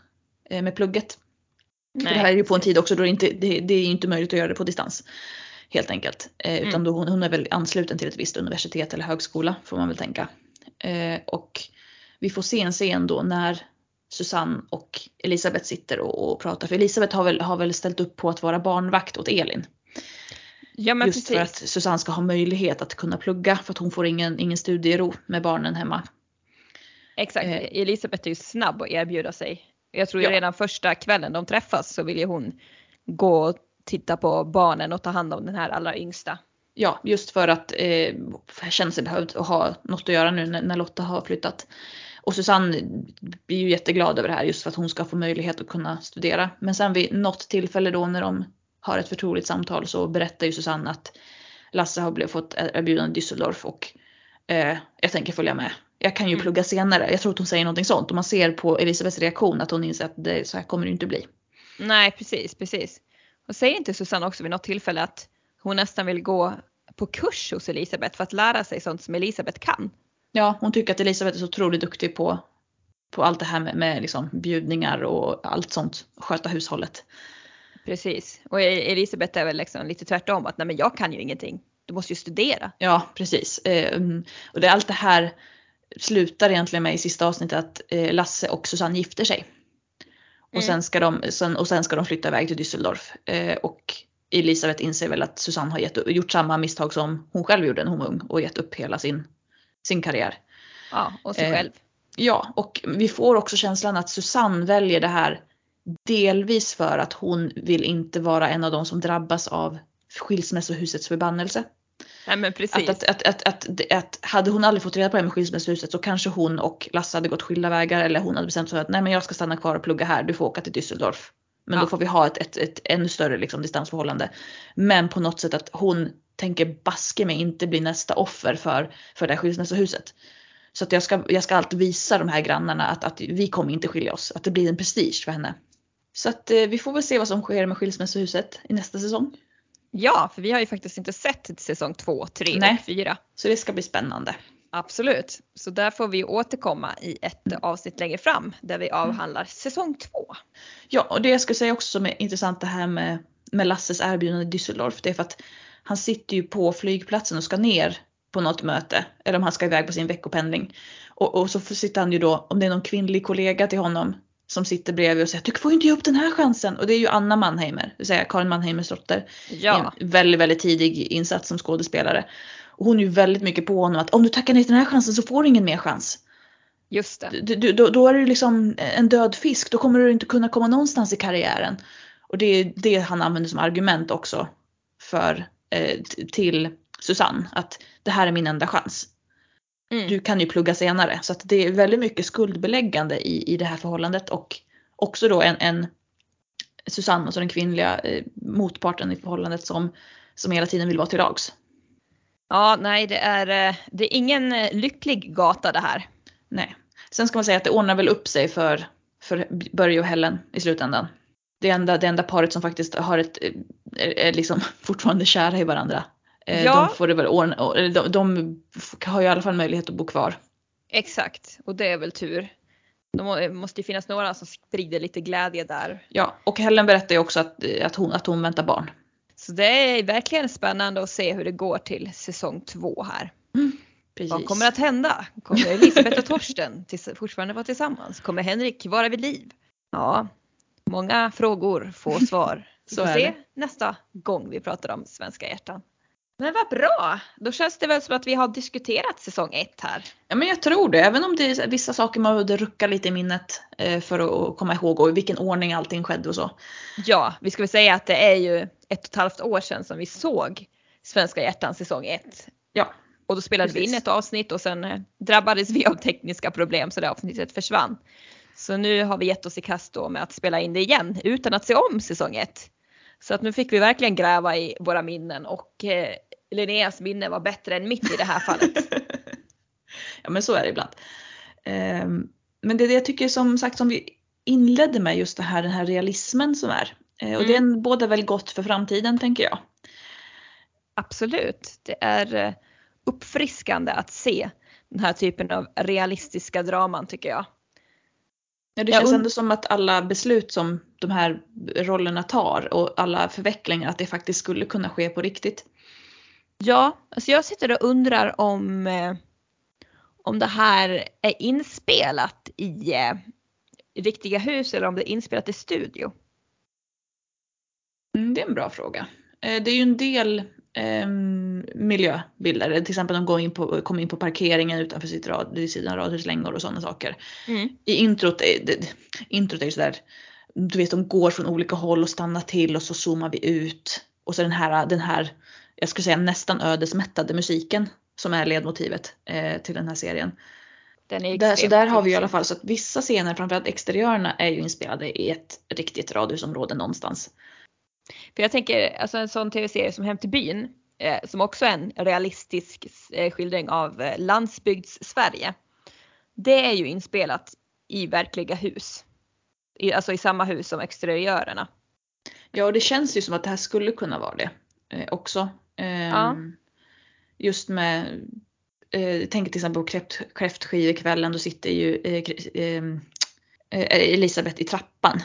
Speaker 2: eh, med plugget. Det här är ju på en tid också då det, inte, det, det är inte möjligt att göra det på distans. Helt enkelt. Eh, utan
Speaker 1: Mm.
Speaker 2: då hon, hon är väl ansluten till ett visst universitet eller högskola får man väl tänka. Eh, och vi får se en scen då när Susanne och Elisabeth sitter och, och pratar. För Elisabeth har väl, har väl ställt upp på att vara barnvakt åt Elin.
Speaker 1: Ja
Speaker 2: just
Speaker 1: precis.
Speaker 2: för att Susanne ska ha möjlighet att kunna plugga för att hon får ingen, ingen studiero med barnen hemma.
Speaker 1: Exakt,
Speaker 2: Eh.
Speaker 1: Elisabeth är ju snabb att erbjuda sig. Jag tror ju
Speaker 2: Ja.
Speaker 1: redan första kvällen de träffas så vill ju hon gå och titta på barnen och ta hand om den här allra yngsta.
Speaker 2: Ja, just för att eh, känna sig behövd och ha något att göra nu när, när Lotta har flyttat. Och Susanne blir ju jätteglad över det här just för att hon ska få möjlighet att kunna studera. Men sen vid något tillfälle då när de har ett förtroligt samtal så berättar ju Susanne att Lasse har blivit fått erbjudande i Düsseldorf och eh, jag tänker följa med. Jag kan ju
Speaker 1: Mm.
Speaker 2: plugga senare. Jag tror att hon säger någonting sånt och man ser på Elisabeths reaktion att hon inser att det, så här kommer det inte bli.
Speaker 1: Nej precis, precis. Och säger inte Susanne också vid något tillfälle att hon nästan vill gå på kurs hos Elisabeth för att lära sig sånt som Elisabeth kan?
Speaker 2: Ja, hon tycker att Elisabeth är så otroligt duktig på, på allt det här med, med liksom bjudningar och allt sånt. Sköta hushållet.
Speaker 1: Precis. Och E- Elisabeth är väl liksom lite tvärtom att nej men jag kan ju ingenting. Du måste ju studera.
Speaker 2: Ja, precis. Eh, mm, och det, allt det här slutar egentligen med i sista avsnittet att eh, Lasse och Susanne gifter sig. Och,
Speaker 1: Mm.
Speaker 2: sen ska de, sen, och sen ska de flytta iväg till Düsseldorf. Eh, och Elisabeth inser väl att Susanne har gett, gjort samma misstag som hon själv gjorde när hon var ung och gett upp hela sin, sin karriär.
Speaker 1: Ja, och sig
Speaker 2: Eh,
Speaker 1: själv.
Speaker 2: Ja, och vi får också känslan att Susanne väljer det här delvis för att hon vill inte vara en av de som drabbas av skilsmässohusets förbannelse.
Speaker 1: Nej men precis.
Speaker 2: Att, att, att, att, att, hade hon aldrig fått reda på det med skilsmässohuset så kanske hon och Lasse hade gått skilda vägar eller hon hade bestämt sig för att nej men jag ska stanna kvar och plugga här, du får åka till Düsseldorf. Men
Speaker 1: Ja.
Speaker 2: då får vi ha ett, ett, ett ännu större liksom, distansförhållande. Men på något sätt att hon tänker baske mig inte bli nästa offer för, för det här skilsmässohuset. Så att jag ska, jag ska alltid visa de här grannarna att, att vi kommer inte skilja oss. Att det blir en prestige för henne. Så att eh, vi får väl se vad som sker med skilsmässohuset i nästa säsong.
Speaker 1: Ja, för vi har ju faktiskt inte sett säsong 2, 3
Speaker 2: Nej.
Speaker 1: och 4.
Speaker 2: Så det ska bli spännande.
Speaker 1: Absolut. Så där får vi återkomma i ett avsnitt längre fram där vi avhandlar säsong 2.
Speaker 2: Ja, och det jag skulle säga också som är intressant det här med, med Lasses erbjudande i Düsseldorf. Det är för att han sitter ju på flygplatsen och ska ner på något möte. Eller om han ska iväg på sin veckopendling. Och, och så sitter han ju då, om det är någon kvinnlig kollega till honom som sitter bredvid och säger du får ju inte ge upp den här chansen. Och det är ju Anna Mannheimer, det vill säga Karin Mannheimers dotter.
Speaker 1: Ja,
Speaker 2: En väldigt, väldigt tidig insats som skådespelare. Och hon är ju väldigt mycket på honom att om du tackar nej till den här chansen så får du ingen mer chans.
Speaker 1: just det.
Speaker 2: Du, du, då, då är du liksom en död fisk, då kommer du inte kunna komma någonstans i karriären. Och det är det han använder som argument också för, eh, till Susanne, att det här är min enda chans.
Speaker 1: Mm.
Speaker 2: Du kan ju plugga senare. Så att det är väldigt mycket skuldbeläggande i, i det här förhållandet och också då en, en Susanne, alltså den kvinnliga eh, motparten i förhållandet som, som hela tiden vill vara till lags.
Speaker 1: Ja, nej det är, eh, det är ingen eh, lycklig gata det här.
Speaker 2: Nej. Sen ska man säga att det ordnar väl upp sig för, för Börje och Helen i slutändan. Det enda, det enda paret som faktiskt har ett, eh, är, är liksom fortfarande kära i varandra. Eh,
Speaker 1: Ja.
Speaker 2: De får det väl ordna, de, de har ju i alla fall möjlighet att bo kvar.
Speaker 1: Exakt, och det är väl tur. Det må- måste ju finnas några som sprider lite glädje där.
Speaker 2: Ja, och Helen berättar ju också att, eh, att, hon, att hon väntar barn.
Speaker 1: Så det är verkligen spännande att se hur det går till säsong två här.
Speaker 2: Precis.
Speaker 1: Vad kommer att hända? Kommer Elisabeth och Torsten tills, fortfarande vara tillsammans? Kommer Henrik vara vid liv? Ja, många frågor, få svar. Vi
Speaker 2: Så
Speaker 1: får
Speaker 2: är
Speaker 1: se nästa gång vi pratar om svenska hjärtan. Men vad bra! Då känns det väl som att vi har diskuterat säsong ett här.
Speaker 2: Ja men jag tror det, även om det är vissa saker man behövde rucka lite i minnet eh, för att komma ihåg och i vilken ordning allting skedde och så.
Speaker 1: Ja, vi ska väl säga att det är ju ett och ett halvt år sedan som vi såg Svenska hjärtan säsong 1.
Speaker 2: Ja,
Speaker 1: Och då spelade vi in
Speaker 2: Precis.
Speaker 1: ett avsnitt och sen eh, drabbades vi av tekniska problem så det avsnittet försvann. Så nu har vi gett oss i kast då med att spela in det igen utan att se om säsong 1. Så att nu fick vi verkligen gräva i våra minnen och eh, Linneas minne var bättre än mitt i det här fallet.
Speaker 2: ja men så är det ibland. Ehm, men det är det jag tycker som sagt som vi inledde med just det här, den här realismen som är. Eh, och den båda väl gott för framtiden tänker jag.
Speaker 1: Absolut, det är eh, uppfriskande att se den här typen av realistiska draman tycker jag.
Speaker 2: Ja, det känns ändå som att alla beslut som de här rollerna tar och alla förvecklingar att det faktiskt skulle kunna ske på riktigt.
Speaker 1: Ja, alltså jag sitter och undrar om, eh, om det här är inspelat i eh, riktiga hus eller om det är inspelat i studio.
Speaker 2: Mm, det är en bra fråga. Eh, Det är ju en del ehm, miljöbilder, till exempel de går in på, kommer in på parkeringen utanför sitt rad, vid sina radhuslängor och sådana saker. I introt, det, introt är ju sådär, du vet de går från olika håll och stannar till och så zoomar vi ut. Och så den här, den här jag skulle säga nästan ödesmättade musiken som är ledmotivet eh, till den här serien.
Speaker 1: Den är
Speaker 2: Där, så där har vi i alla fall så att vissa scener, framförallt exteriörerna, är ju inspelade i ett riktigt radhusområde någonstans.
Speaker 1: För jag tänker, alltså en sån tv-serie som Hem till byn, eh, som också är en realistisk eh, skildring av eh, landsbygds-Sverige. Det är ju inspelat i verkliga hus. I, alltså i samma hus som exteriörerna.
Speaker 2: Ja, och det känns ju som att det här skulle kunna vara det eh, också. Ehm,
Speaker 1: Ja.
Speaker 2: Just med, eh, tänker till exempel på kräft, kräftskivekvällen, då sitter ju eh, ehm, eh, Elisabeth i trappan.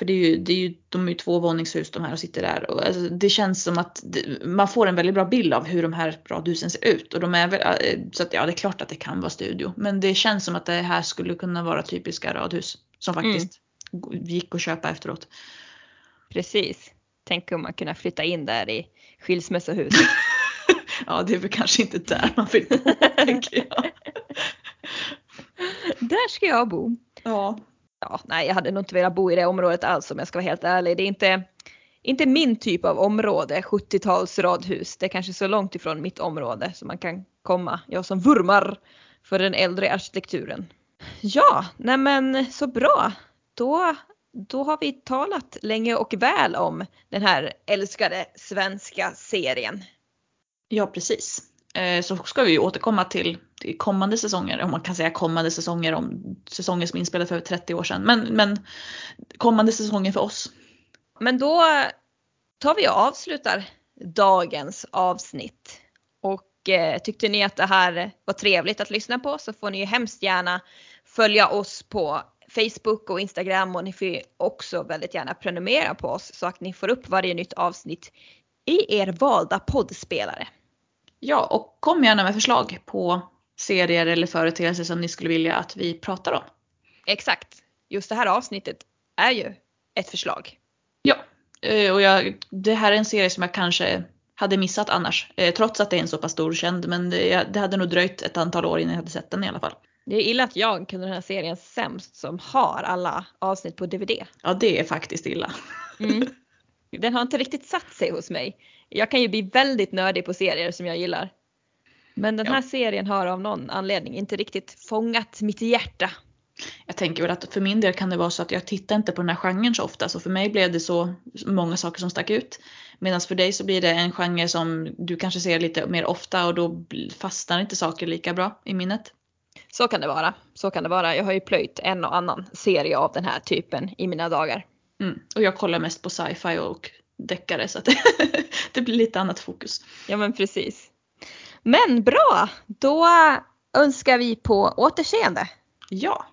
Speaker 2: För det är ju, det är ju, de är ju två våningshus de här och sitter där. Och alltså, det känns som att det, man får en väldigt bra bild av hur de här radhusen ser ut. Och de är väl, eh, så att ja, det är klart att det kan vara studio. Men det känns som att det här skulle kunna vara typiska radhus. Som faktiskt gick att köpa efteråt.
Speaker 1: Precis. Tänk om man kunde flytta in där i skilsmässohuset.
Speaker 2: Ja, det är väl kanske inte där man vill bo, tänker jag.
Speaker 1: där ska jag bo.
Speaker 2: Ja.
Speaker 1: Ja, nej, jag hade nog inte velat bo i det området alls om jag ska vara helt ärlig. Det är inte, inte min typ av område, 70-tals radhus. Det är kanske så långt ifrån mitt område som man kan komma. Jag som vurmar för den äldre arkitekturen. Ja, nej men så bra. Då då har vi talat länge och väl om den här älskade svenska serien.
Speaker 2: Ja, precis. Eh, så ska vi ju återkomma till, till kommande säsonger, om man kan säga kommande säsonger om säsonger som inspelades inspelade för över 30 år sedan. Men, men kommande säsonger för oss.
Speaker 1: Men då tar vi och avslutar dagens avsnitt. Och eh, tyckte ni att det här var trevligt att lyssna på så får ni ju hemskt gärna följa oss på Facebook och Instagram och ni får ju också väldigt gärna prenumerera på oss så att ni får upp varje nytt avsnitt i er valda poddspelare.
Speaker 2: Ja, och kom gärna med förslag på serier eller företeelser som ni skulle vilja att vi pratar om.
Speaker 1: Exakt. Just det här avsnittet är ju ett förslag.
Speaker 2: Ja, eh, och jag, det här är en serie som jag kanske hade missat annars. eh, Trots att det är en så pass stor känd, men det, det hade nog dröjt ett antal år innan jag hade sett den i alla fall.
Speaker 1: Det är illa att jag kunde den här serien sämst som har alla avsnitt på DVD.
Speaker 2: Ja, det är faktiskt illa.
Speaker 1: Mm. Den har inte riktigt satt sig hos mig. Jag kan ju bli väldigt nördig på serier som jag gillar. Men den
Speaker 2: Ja.
Speaker 1: här serien har av någon anledning inte riktigt fångat mitt hjärta.
Speaker 2: Jag tänker väl att för min del kan det vara så att jag tittar inte på den här genren så ofta, så för mig blev det så många saker som stack ut. Medan för dig så blir det en genre som du kanske ser lite mer ofta och då fastnar inte saker lika bra i minnet.
Speaker 1: Så kan det vara. Så kan det vara. Jag har ju plöjt en och annan serie av den här typen i mina dagar.
Speaker 2: Mm. Och jag kollar mest på sci-fi och deckare så att det, blir lite annat fokus.
Speaker 1: Ja men precis. Men bra! Då önskar vi på återseende.
Speaker 2: Ja,